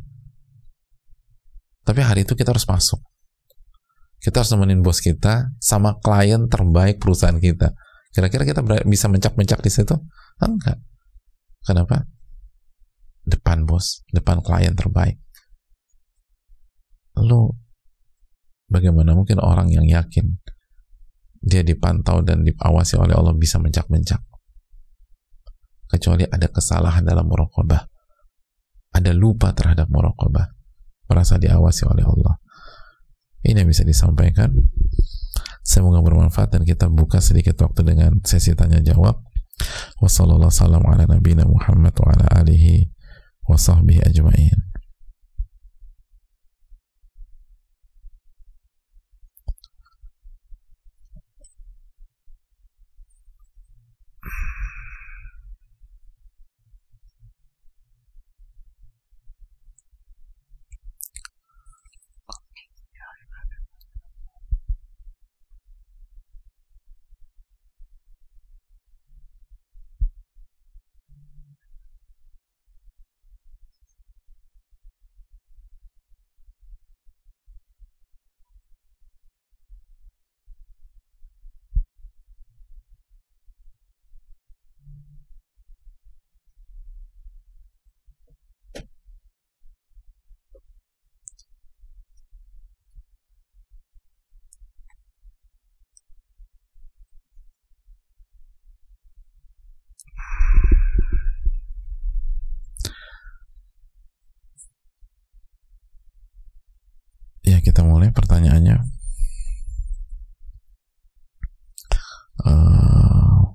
Tapi hari itu kita harus masuk. Kita harus nemenin bos kita sama klien terbaik perusahaan kita. Kira-kira kita bisa mencak-mencak di situ? Enggak. Kenapa? Depan bos depan klien terbaik. Lalu bagaimana mungkin orang yang yakin dia dipantau dan diawasi oleh Allah bisa mencak-mencak. Kecuali ada kesalahan dalam muraqabah. Ada lupa terhadap muraqabah. Merasa diawasi oleh Allah. Ini yang bisa disampaikan. Semoga bermanfaat dan kita buka sedikit waktu dengan sesi tanya jawab. Wassalamualaikum warahmatullahi wabarakatuh kita mulai pertanyaannya uh,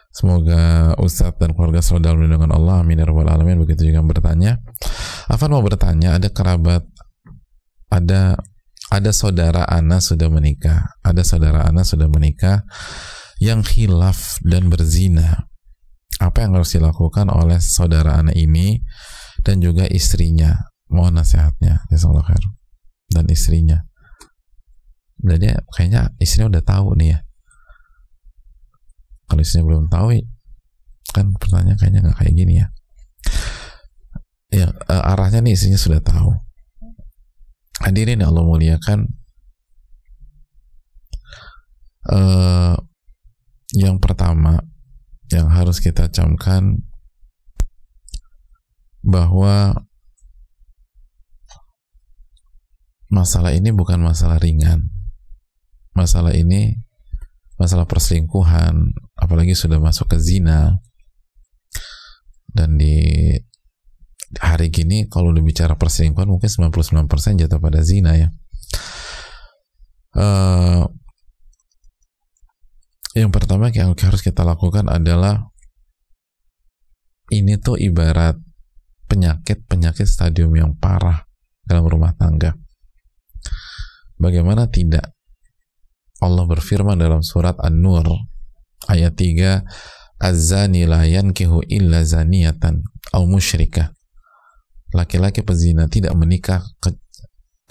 Semoga Ustadz dan keluarga selalu dalam lindungan Allah. Amin ya alamin. Begitu juga bertanya. Afan mau bertanya Ada kerabat Ada ada saudara Ana sudah menikah. Ada saudara Ana sudah menikah Yang khilaf dan berzina. Apa yang harus dilakukan oleh saudara Ana ini Dan juga istrinya? Mohon nasihatnya. Dan istrinya. Dan dia kayaknya istrinya udah tahu nih ya kalau istrinya belum tahu kan pertanyaan kayaknya nggak kayak gini ya. Ya uh, arahnya nih istrinya sudah tahu. Hadirin Allah muliakan. Uh, yang pertama yang harus kita camkan bahwa masalah ini bukan masalah ringan. Masalah ini masalah perselingkuhan apalagi sudah masuk ke zina. Dan di hari gini kalau bicara perselingkuhan mungkin 99% jatuh pada zina ya. Uh, yang pertama yang harus kita lakukan adalah ini tuh ibarat penyakit-penyakit stadium yang parah dalam rumah tangga. Bagaimana tidak Allah berfirman dalam surat An-Nur ayat 3 Az-zani la yankihu illa zaniyatan au musyrikah laki-laki pezina tidak menikah ke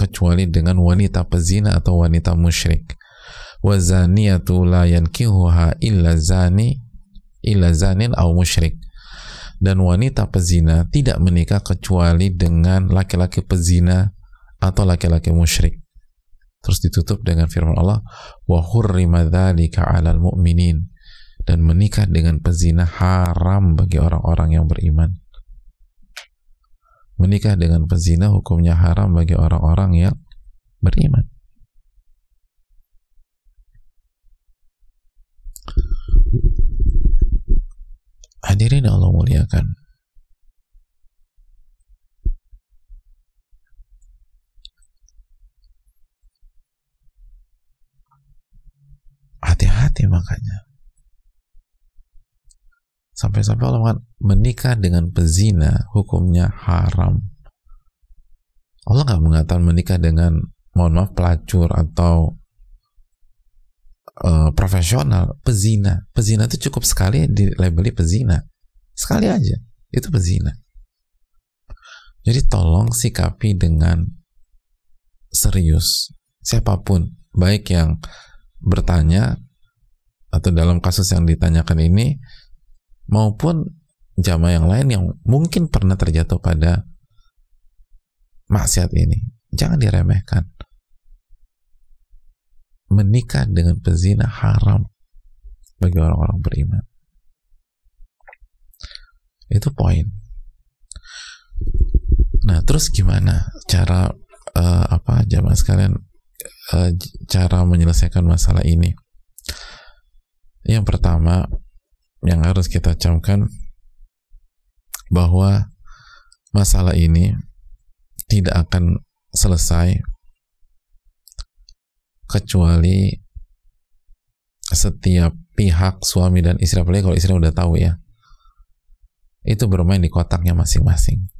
kecuali dengan wanita pezina atau wanita musyrik. Wa zaniyatu la yankihuha illa zani illa zanin au musyrik. Dan wanita pezina tidak menikah kecuali dengan laki-laki pezina atau laki-laki musyrik. Terus ditutup dengan firman Allah wa hurrima dzalika 'alal mu'minin dan menikah dengan pezina haram bagi orang-orang yang beriman. Menikah dengan pezina hukumnya haram bagi orang-orang yang beriman. Hadirin Allah muliakan. Hati-hati makanya sampai-sampai Allah menikah dengan pezina hukumnya haram. Allah nggak mengatakan menikah dengan mohon maaf pelacur atau uh, profesional. Pezina. Pezina itu cukup sekali di labeli pezina. Sekali aja. Itu pezina. Jadi tolong sikapi dengan serius. Siapa pun baik yang bertanya atau dalam kasus yang ditanyakan ini maupun jamaah yang lain yang mungkin pernah terjatuh pada maksiat ini jangan diremehkan menikah dengan pezina haram bagi orang-orang beriman. Itu poin. Nah, terus gimana cara uh, apa jamaah sekalian uh, cara menyelesaikan masalah ini? Yang pertama yang harus kita camkan bahwa masalah ini tidak akan selesai kecuali setiap pihak suami dan istri apalagi kalau istri udah tahu ya itu bermain di kotaknya masing-masing.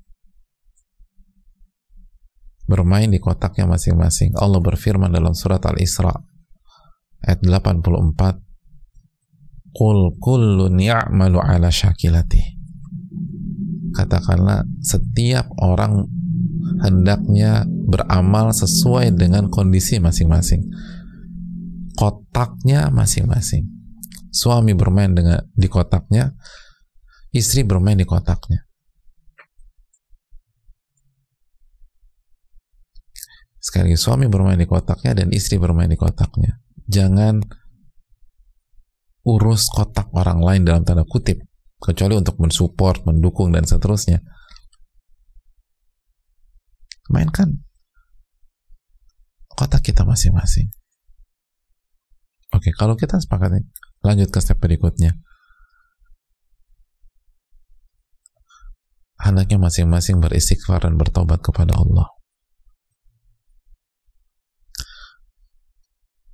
Bermain di kotaknya masing-masing. Allah berfirman dalam surat Al-Isra ayat 84 Qul kullun ya'malu ala syakilati katakanlah setiap orang hendaknya beramal sesuai dengan kondisi masing-masing. Kotaknya masing-masing. Suami bermain dengan di kotaknya, istri bermain di kotaknya. Sekali lagi, suami bermain di kotaknya dan istri bermain di kotaknya. Jangan urus kotak orang lain dalam tanda kutip, kecuali untuk mensupport, mendukung, dan seterusnya mainkan kotak kita masing-masing. Oke, kalau kita sepakat lanjut ke step berikutnya. Hendaknya masing-masing beristighfar dan bertobat kepada Allah.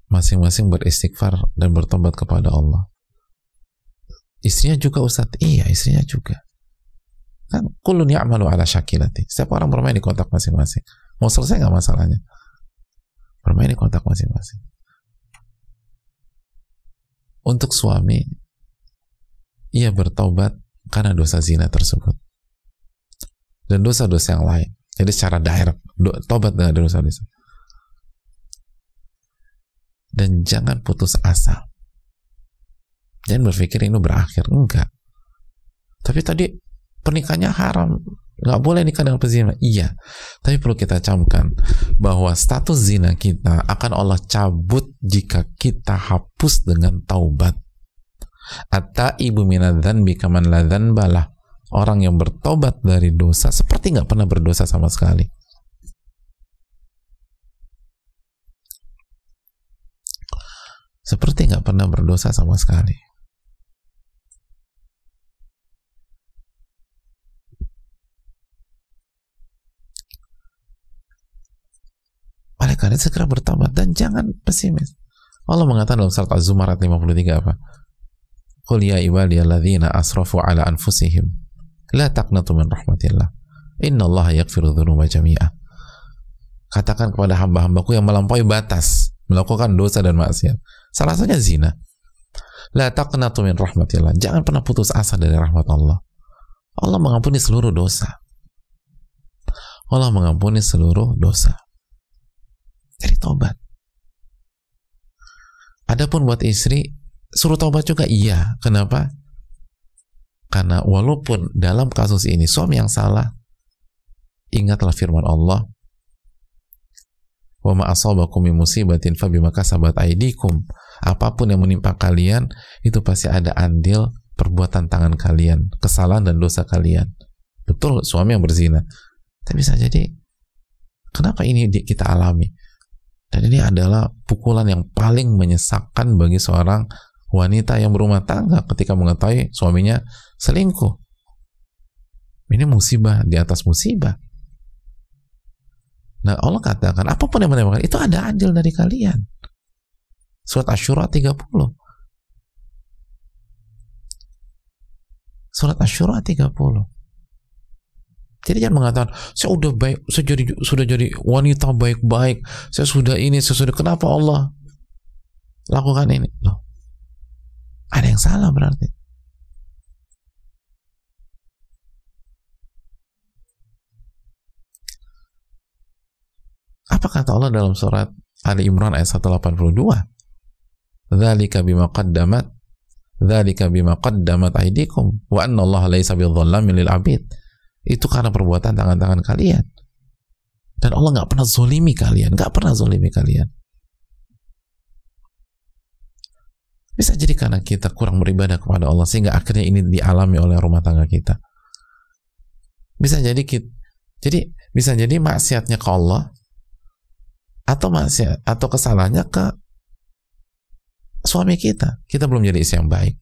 Masing-masing beristighfar dan bertobat kepada Allah. Istrinya juga Ustadz? Iya, istrinya juga. Kan kulun ya'malu ala syakilati. Setiap orang bermain di kontak masing-masing. Mau selesai nggak masalahnya? Bermain di kontak masing-masing. Untuk suami, ia bertobat karena dosa zina tersebut. Dan dosa-dosa yang lain. Jadi secara direct, tobat dengan dosa-dosa. Dan jangan putus asa. Jangan berpikir ini berakhir. Enggak. Tapi tadi pernikahannya haram nggak boleh nikah dengan pezina iya tapi perlu kita camkan bahwa status zina kita akan Allah cabut jika kita hapus dengan taubat Atta ibu minadzan bikaman ladhan balah orang yang bertobat dari dosa seperti nggak pernah berdosa sama sekali seperti nggak pernah berdosa sama sekali Oleh karena segera bertobat dan jangan pesimis. Allah mengatakan dalam surat Az-Zumar ayat 53 apa? Qul ya ibadiyalladzina asrafu ala anfusihim la taqnatu min rahmatillah. Innallaha yaghfiru dzunuba jami'a. Katakan kepada hamba-hambaku yang melampaui batas, melakukan dosa dan maksiat. Salah satunya zina. La taqnatu min rahmatillah. Jangan pernah putus asa dari rahmat Allah. Allah mengampuni seluruh dosa. Allah mengampuni seluruh dosa. Jadi tobat. Adapun buat istri, suruh tobat juga iya. Kenapa? Karena walaupun dalam kasus ini suami yang salah, ingatlah firman Allah, wa ma asabakum min musibatin fabima kasabat aydikum. Apa pun yang menimpa kalian, itu pasti ada andil perbuatan tangan kalian, kesalahan dan dosa kalian. Betul suami yang berzina. Tapi bisa jadi kenapa ini kita alami? Dan ini adalah pukulan yang paling menyesakkan bagi seorang wanita yang berumah tangga ketika mengetahui suaminya selingkuh. Ini musibah di atas musibah. Nah Allah katakan, apa pun yang menemukan itu ada adil dari kalian. Surat Ashura 30. Surat Ashura 30. Jadi jangan mengatakan saya udah baik, saya jadi sudah jadi wanita baik-baik, saya sudah ini, saya sudah kenapa Allah lakukan ini? Loh. Ada yang salah berarti. Apa kata Allah dalam surat Ali Imran ayat 182 Dzalika bima qaddamat Dzalika bima qaddamat aydikum wa anna Allah laisa bidzallamin lil abid. Itu karena perbuatan tangan-tangan kalian. Dan Allah nggak pernah zolimi kalian, nggak pernah zolimi kalian. Bisa jadi karena kita kurang beribadah kepada Allah sehingga akhirnya ini dialami oleh rumah tangga kita. Bisa jadi kita, jadi bisa jadi maksiatnya ke Allah atau maksiat atau kesalahannya ke suami kita. Kita belum jadi istri yang baik.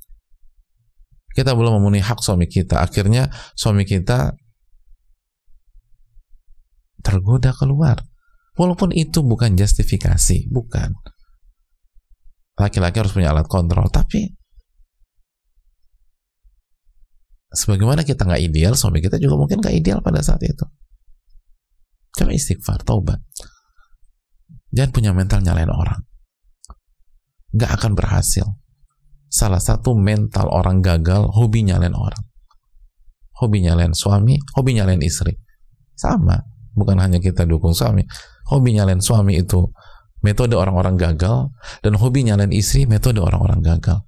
Kita belum memenuhi hak suami kita. Akhirnya suami kita tergoda keluar. Walaupun itu bukan justifikasi, bukan. Laki-laki harus punya alat kontrol, tapi sebagaimana kita nggak ideal, suami kita juga mungkin nggak ideal pada saat itu. Coba istighfar, taubat. Jangan punya mental nyalain orang nggak akan berhasil. Salah satu mental orang gagal, hobi nyalain orang. Hobi nyalain suami, hobi nyalain istri. Sama, bukan hanya kita dukung suami. Hobi nyalain suami itu metode orang-orang gagal, dan hobi nyalain istri metode orang-orang gagal.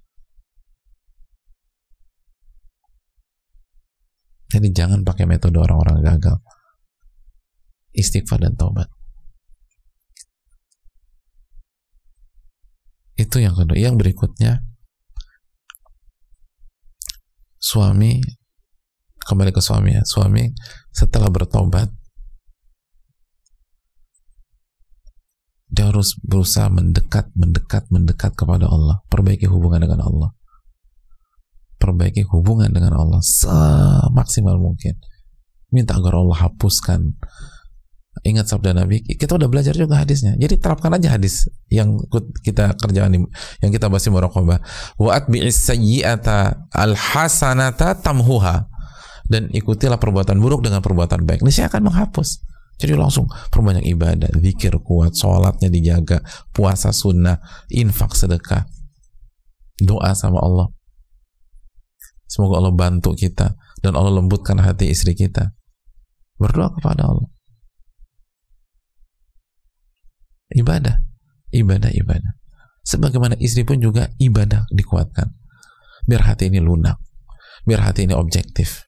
Jadi jangan pakai metode orang-orang gagal. Istighfar dan taubat. Itu yang kedua. Yang berikutnya, suami kembali ke suami ya. Suami setelah bertobat dia harus berusaha mendekat, mendekat, mendekat kepada Allah, perbaiki hubungan dengan Allah. Perbaiki hubungan dengan Allah semaksimal mungkin. Minta agar Allah hapuskan ingat sabda Nabi kita udah belajar juga hadisnya. Jadi terapkan aja hadis yang kita kerjaan yang kita bahas di muraqabah wa atbi'is sayyi'ata alhasanata tamhuha. Dan ikutilah perbuatan buruk dengan perbuatan baik. Ini saya akan menghapus. Jadi langsung perbanyak ibadah zikir kuat sholatnya dijaga puasa sunnah infak sedekah doa sama Allah. Semoga Allah bantu kita dan Allah lembutkan hati istri kita. Berdoa kepada Allah ibadah. Ibadah ibadah. Sebagaimana istri pun juga ibadah dikuatkan. Biar hati ini lunak. Biar hati ini objektif.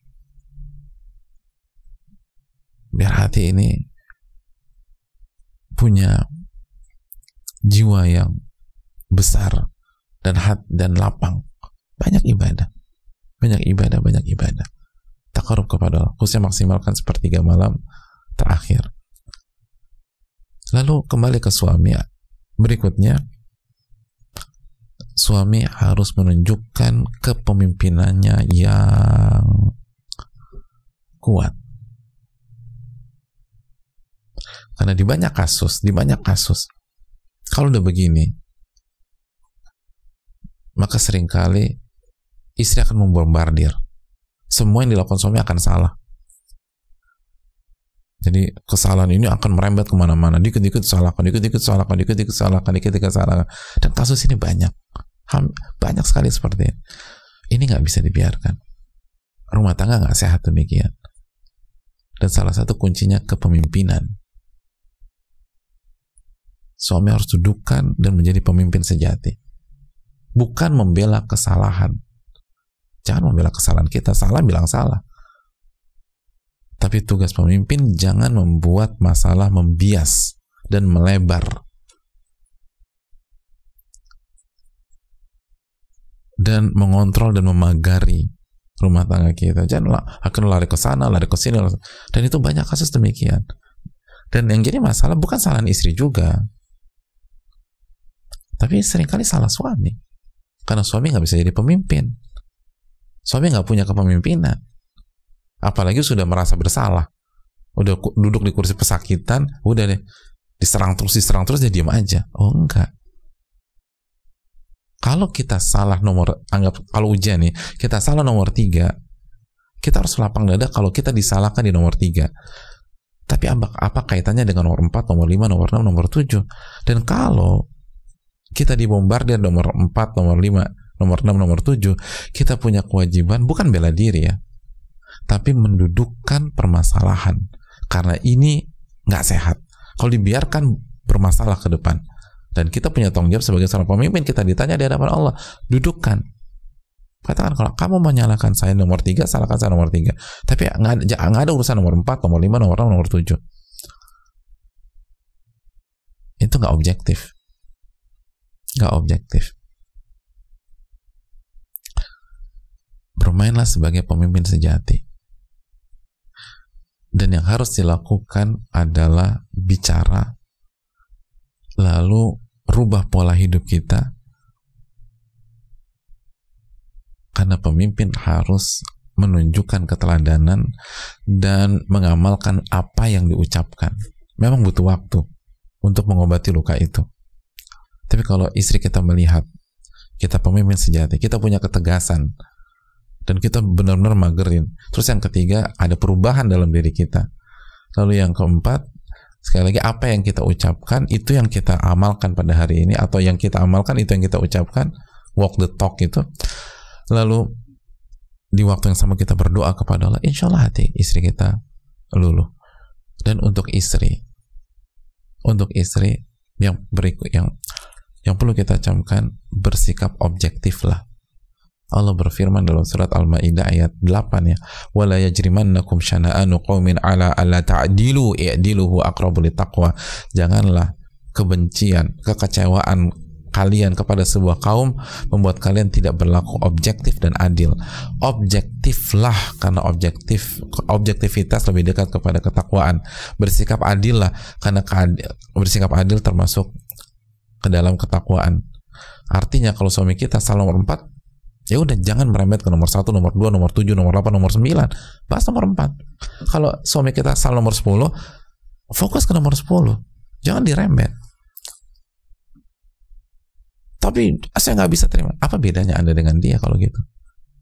Biar hati ini punya jiwa yang besar dan hat dan lapang. Banyak ibadah. Banyak ibadah banyak ibadah. Takarub kepada Allah. Khususnya maksimalkan sepertiga malam terakhir Lalu kembali ke suami. Berikutnya, suami harus menunjukkan kepemimpinannya yang kuat. Karena di banyak kasus, di banyak kasus, kalau udah begini, maka sering kali istri akan membombardir. Semua yang dilakukan suami akan salah. Jadi kesalahan ini akan merembet ke mana-mana. Dikit-dikit salahkan, dikit-dikit salahkan, dikit-dikit salahkan, dikit-dikit salahkan. Dan kasus ini banyak. Banyak sekali seperti ini. Ini nggak bisa dibiarkan. Rumah tangga nggak sehat demikian. Dan salah satu kuncinya kepemimpinan. Suami harus dudukkan dan menjadi pemimpin sejati. Bukan membela kesalahan. Jangan membela kesalahan kita. Salah bilang salah tapi tugas pemimpin jangan membuat masalah membias dan melebar. Dan mengontrol dan memagari rumah tangga kita. Jangan akan lari ke sana, lari ke sini. Dan itu banyak kasus demikian. Dan yang jadi masalah bukan salah istri juga. Tapi sering kali salah suami. Karena suami nggak bisa jadi pemimpin. Suami nggak punya kepemimpinan apalagi sudah merasa bersalah. Udah duduk di kursi pesakitan udah deh. Diserang terus diserang terus dia diam aja. Oh enggak. Kalau kita salah nomor anggap kalau ujian nih kita salah nomor tiga kita harus lapang dada kalau kita disalahkan di nomor tiga. Tapi apa, apa kaitannya dengan nomor 4, nomor 5, nomor 6, nomor 7 dan kalau kita dibombardir nomor 4, nomor 5, nomor 6, nomor 7, kita punya kewajiban bukan bela diri ya, tapi mendudukkan permasalahan. Karena ini nggak sehat. Kalau dibiarkan bermasalah ke depan, dan kita punya tanggung jawab sebagai seorang pemimpin, kita ditanya di hadapan Allah, dudukkan. Katakan kalau kamu menyalahkan saya nomor tiga, salahkan saya nomor tiga. Tapi nggak ada, ada urusan nomor empat, nomor lima, nomor enam, nomor tujuh. Itu nggak objektif nggak objektif. Bermainlah sebagai pemimpin sejati. Dan yang harus dilakukan adalah bicara, lalu rubah pola hidup kita, karena pemimpin harus menunjukkan keteladanan dan mengamalkan apa yang diucapkan. Memang butuh waktu untuk mengobati luka itu. Tapi kalau istri kita melihat kita pemimpin sejati, kita punya ketegasan dan kita benar-benar magerin. Terus yang ketiga ada perubahan dalam diri kita. Lalu yang keempat sekali lagi apa yang kita ucapkan itu yang kita amalkan pada hari ini atau yang kita amalkan itu yang kita ucapkan walk the talk itu lalu di waktu yang sama kita berdoa kepada Allah insya Allah hati istri kita luluh dan untuk istri untuk istri yang berikut yang yang perlu kita camkan bersikap objektif lah Allah berfirman dalam surat Al-Maidah ayat 8 ya wala yajrimannakum syana'anu qaumin ala alla ta'dilu i'dilu huwa aqrabu taqwa janganlah kebencian kekecewaan kalian kepada sebuah kaum membuat kalian tidak berlaku objektif dan adil. Objektiflah karena objektif objektivitas lebih dekat kepada ketakwaan. Bersikap adil lah karena bersikap adil termasuk ke dalam ketakwaan. Artinya kalau suami kita salah nomor 4, ya udah jangan merembet ke nomor 1, nomor 2, nomor 7, nomor 8, nomor 9. Bahas nomor 4. Kalau suami kita salah nomor 10, fokus ke nomor 10. Jangan dirembet. Tapi saya nggak bisa terima. Apa bedanya Anda dengan dia kalau gitu?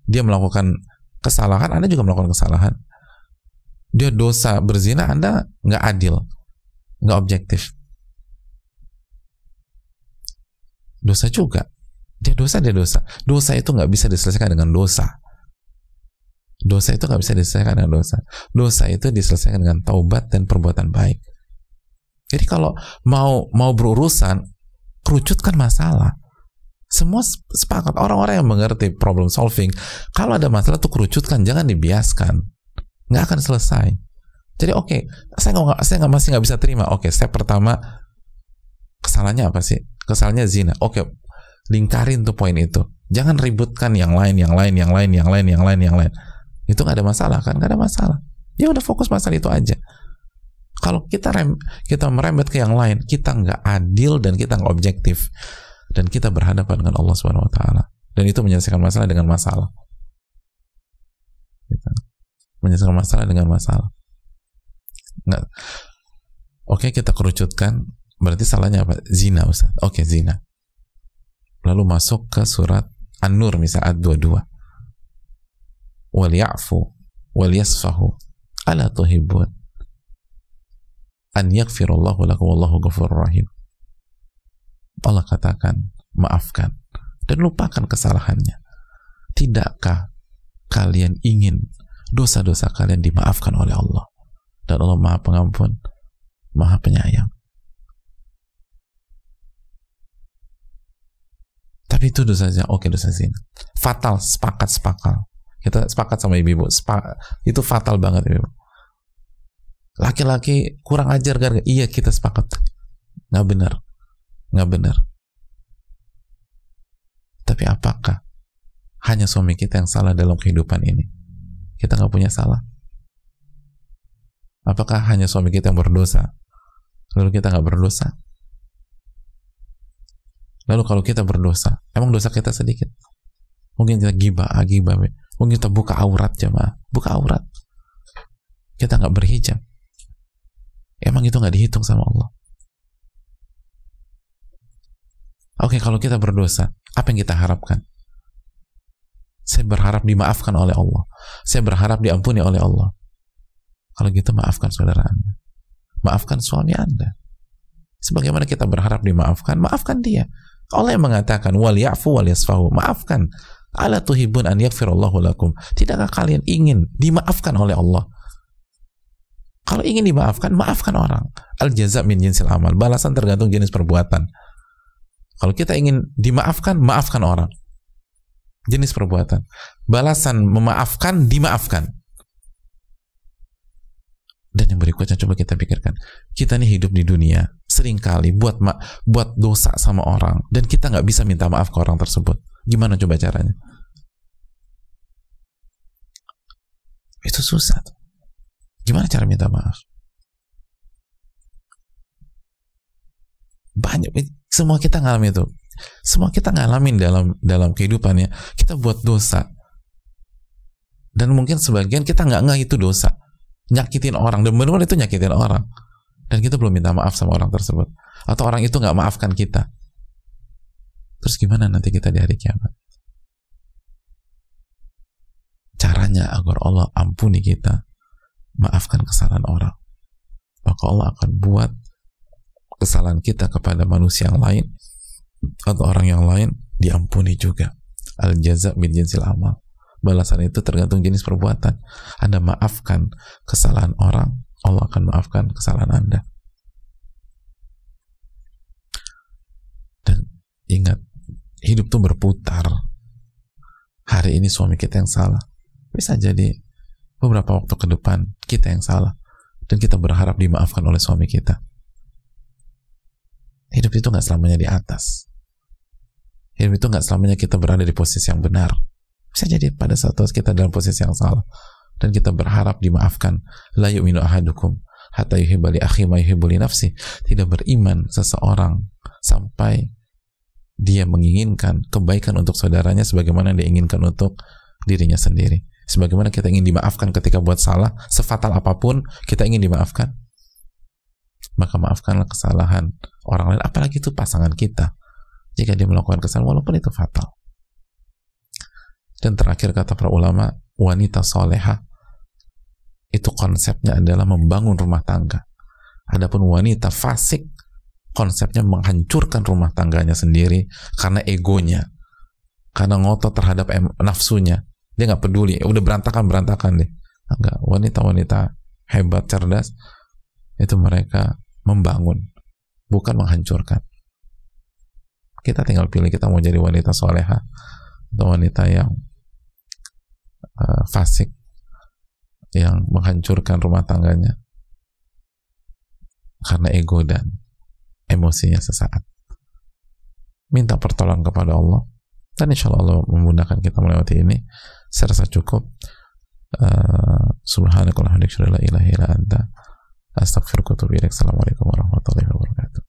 Dia melakukan kesalahan, Anda juga melakukan kesalahan. Dia dosa berzina, Anda nggak adil, nggak objektif. dosa juga dia dosa dia dosa. Dosa itu nggak bisa diselesaikan dengan dosa. Dosa itu nggak bisa diselesaikan dengan dosa. Dosa itu diselesaikan dengan taubat dan perbuatan baik. Jadi kalau mau mau berurusan kerucutkan masalah. Semua sepakat. Orang-orang yang mengerti problem solving kalau ada masalah tuh kerucutkan jangan dibiaskan. Nggak akan selesai. Jadi oke okay, saya nggak saya nggak masih nggak bisa terima. Oke okay, step pertama kesalahannya apa sih? Kesalnya zina. Oke lingkarin tuh poin itu. Jangan ributkan yang lain yang lain yang lain yang lain yang lain yang lain. Itu nggak ada masalah kan? Nggak ada masalah. Ya udah fokus masalah itu aja. Kalau kita rem kita merembet ke yang lain kita nggak adil dan kita nggak objektif. Dan kita berhadapan dengan Allah Subhanahu Wa Taala. Dan itu menyelesaikan masalah dengan masalah. Gitu. menyelesaikan masalah dengan masalah. Nggak. Oke kita kerucutkan. Berarti salahnya apa? Zina Ustaz. Oke, zina. Lalu masuk ke surat An-Nur misalnya ayat 22. Wal ya'fu wal yasfahu ala tuhibbun an yaghfirallahu lakum wallahu ghafurur rahim. Allah katakan, maafkan dan lupakan kesalahannya. Tidakkah kalian ingin dosa-dosa kalian dimaafkan oleh Allah? Dan Allah Maha Pengampun, Maha Penyayang. Tapi itu dosa zina. Oke, dosa zina. Fatal, sepakat, sepakat. Kita sepakat sama ibu-ibu. itu fatal banget, ibu. Laki-laki kurang ajar gara iya kita sepakat. Nggak benar. Nggak benar. Tapi apakah hanya suami kita yang salah dalam kehidupan ini? Kita nggak punya salah. Apakah hanya suami kita yang berdosa? Lalu kita nggak berdosa? Lalu kalau kita berdosa, emang dosa kita sedikit? Mungkin kita gibah, ah, gibah. Mungkin kita buka aurat jemaah, buka aurat. Kita nggak berhijab. Emang itu nggak dihitung sama Allah. Oke, kalau kita berdosa, apa yang kita harapkan? Saya berharap dimaafkan oleh Allah. Saya berharap diampuni oleh Allah. Kalau gitu maafkan saudara Anda. Maafkan suami Anda. Sebagaimana kita berharap dimaafkan, maafkan dia Allah yang mengatakan wal ya'fu wal yasfahu. Maafkan. Ala tuhibun an yaghfirallahu lakum. Tidakkah kalian ingin dimaafkan oleh Allah? Kalau ingin dimaafkan, maafkan orang. Al jaza min jinsil amal. Balasan tergantung jenis perbuatan. Kalau kita ingin dimaafkan, maafkan orang. Jenis perbuatan. Balasan memaafkan, dimaafkan. Dan yang berikutnya coba kita pikirkan. Kita nih hidup di dunia sering kali buat ma buat dosa sama orang dan kita nggak bisa minta maaf ke orang tersebut. Gimana coba caranya? Itu susah. Gimana cara minta maaf? Banyak semua kita ngalamin itu. Semua kita ngalamin dalam dalam kehidupannya. Kita buat dosa. Dan mungkin sebagian kita nggak nggak itu dosa nyakitin orang. Dan benar-benar itu nyakitin orang. Dan kita belum minta maaf sama orang tersebut. Atau orang itu nggak maafkan kita. Terus gimana nanti kita di hari kiamat? Caranya agar Allah ampuni kita maafkan kesalahan orang. Maka Allah akan buat kesalahan kita kepada manusia yang lain atau orang yang lain diampuni juga. Al jaza bin jinsil amal balasan itu tergantung jenis perbuatan. Anda maafkan kesalahan orang, Allah akan maafkan kesalahan Anda. Dan ingat, hidup itu berputar. Hari ini suami kita yang salah. Bisa jadi beberapa waktu ke depan kita yang salah. Dan kita berharap dimaafkan oleh suami kita. Hidup itu nggak selamanya di atas. Hidup itu nggak selamanya kita berada di posisi yang benar bisa jadi pada satu kita dalam posisi yang salah dan kita berharap dimaafkan. La yu'minu ahadukum hatta yuhibba li akhi ma yuhibbu li nafsi. Tidak beriman seseorang sampai dia menginginkan kebaikan untuk saudaranya sebagaimana dia inginkan untuk dirinya sendiri. Sebagaimana kita ingin dimaafkan ketika buat salah, sefatal apa pun kita ingin dimaafkan. Maka maafkanlah kesalahan orang lain, apalagi itu pasangan kita. Jika dia melakukan kesalahan walaupun itu fatal. Dan terakhir kata para ulama, wanita soleha itu konsepnya adalah membangun rumah tangga. Adapun wanita fasik konsepnya menghancurkan rumah tangganya sendiri karena egonya, karena ngotot terhadap nafsunya. Dia nggak peduli, udah berantakan berantakan deh. Enggak, wanita-wanita hebat cerdas itu mereka membangun, bukan menghancurkan. Kita tinggal pilih kita mau jadi wanita soleha atau wanita yang uh, fasik yang menghancurkan rumah tangganya karena ego dan emosinya sesaat. Minta pertolongan kepada Allah dan insya Allah Allah memudahkan kita melewati ini. Saya rasa cukup. Uh, ilaha illa anta ilaik. Assalamualaikum warahmatullahi wabarakatuh.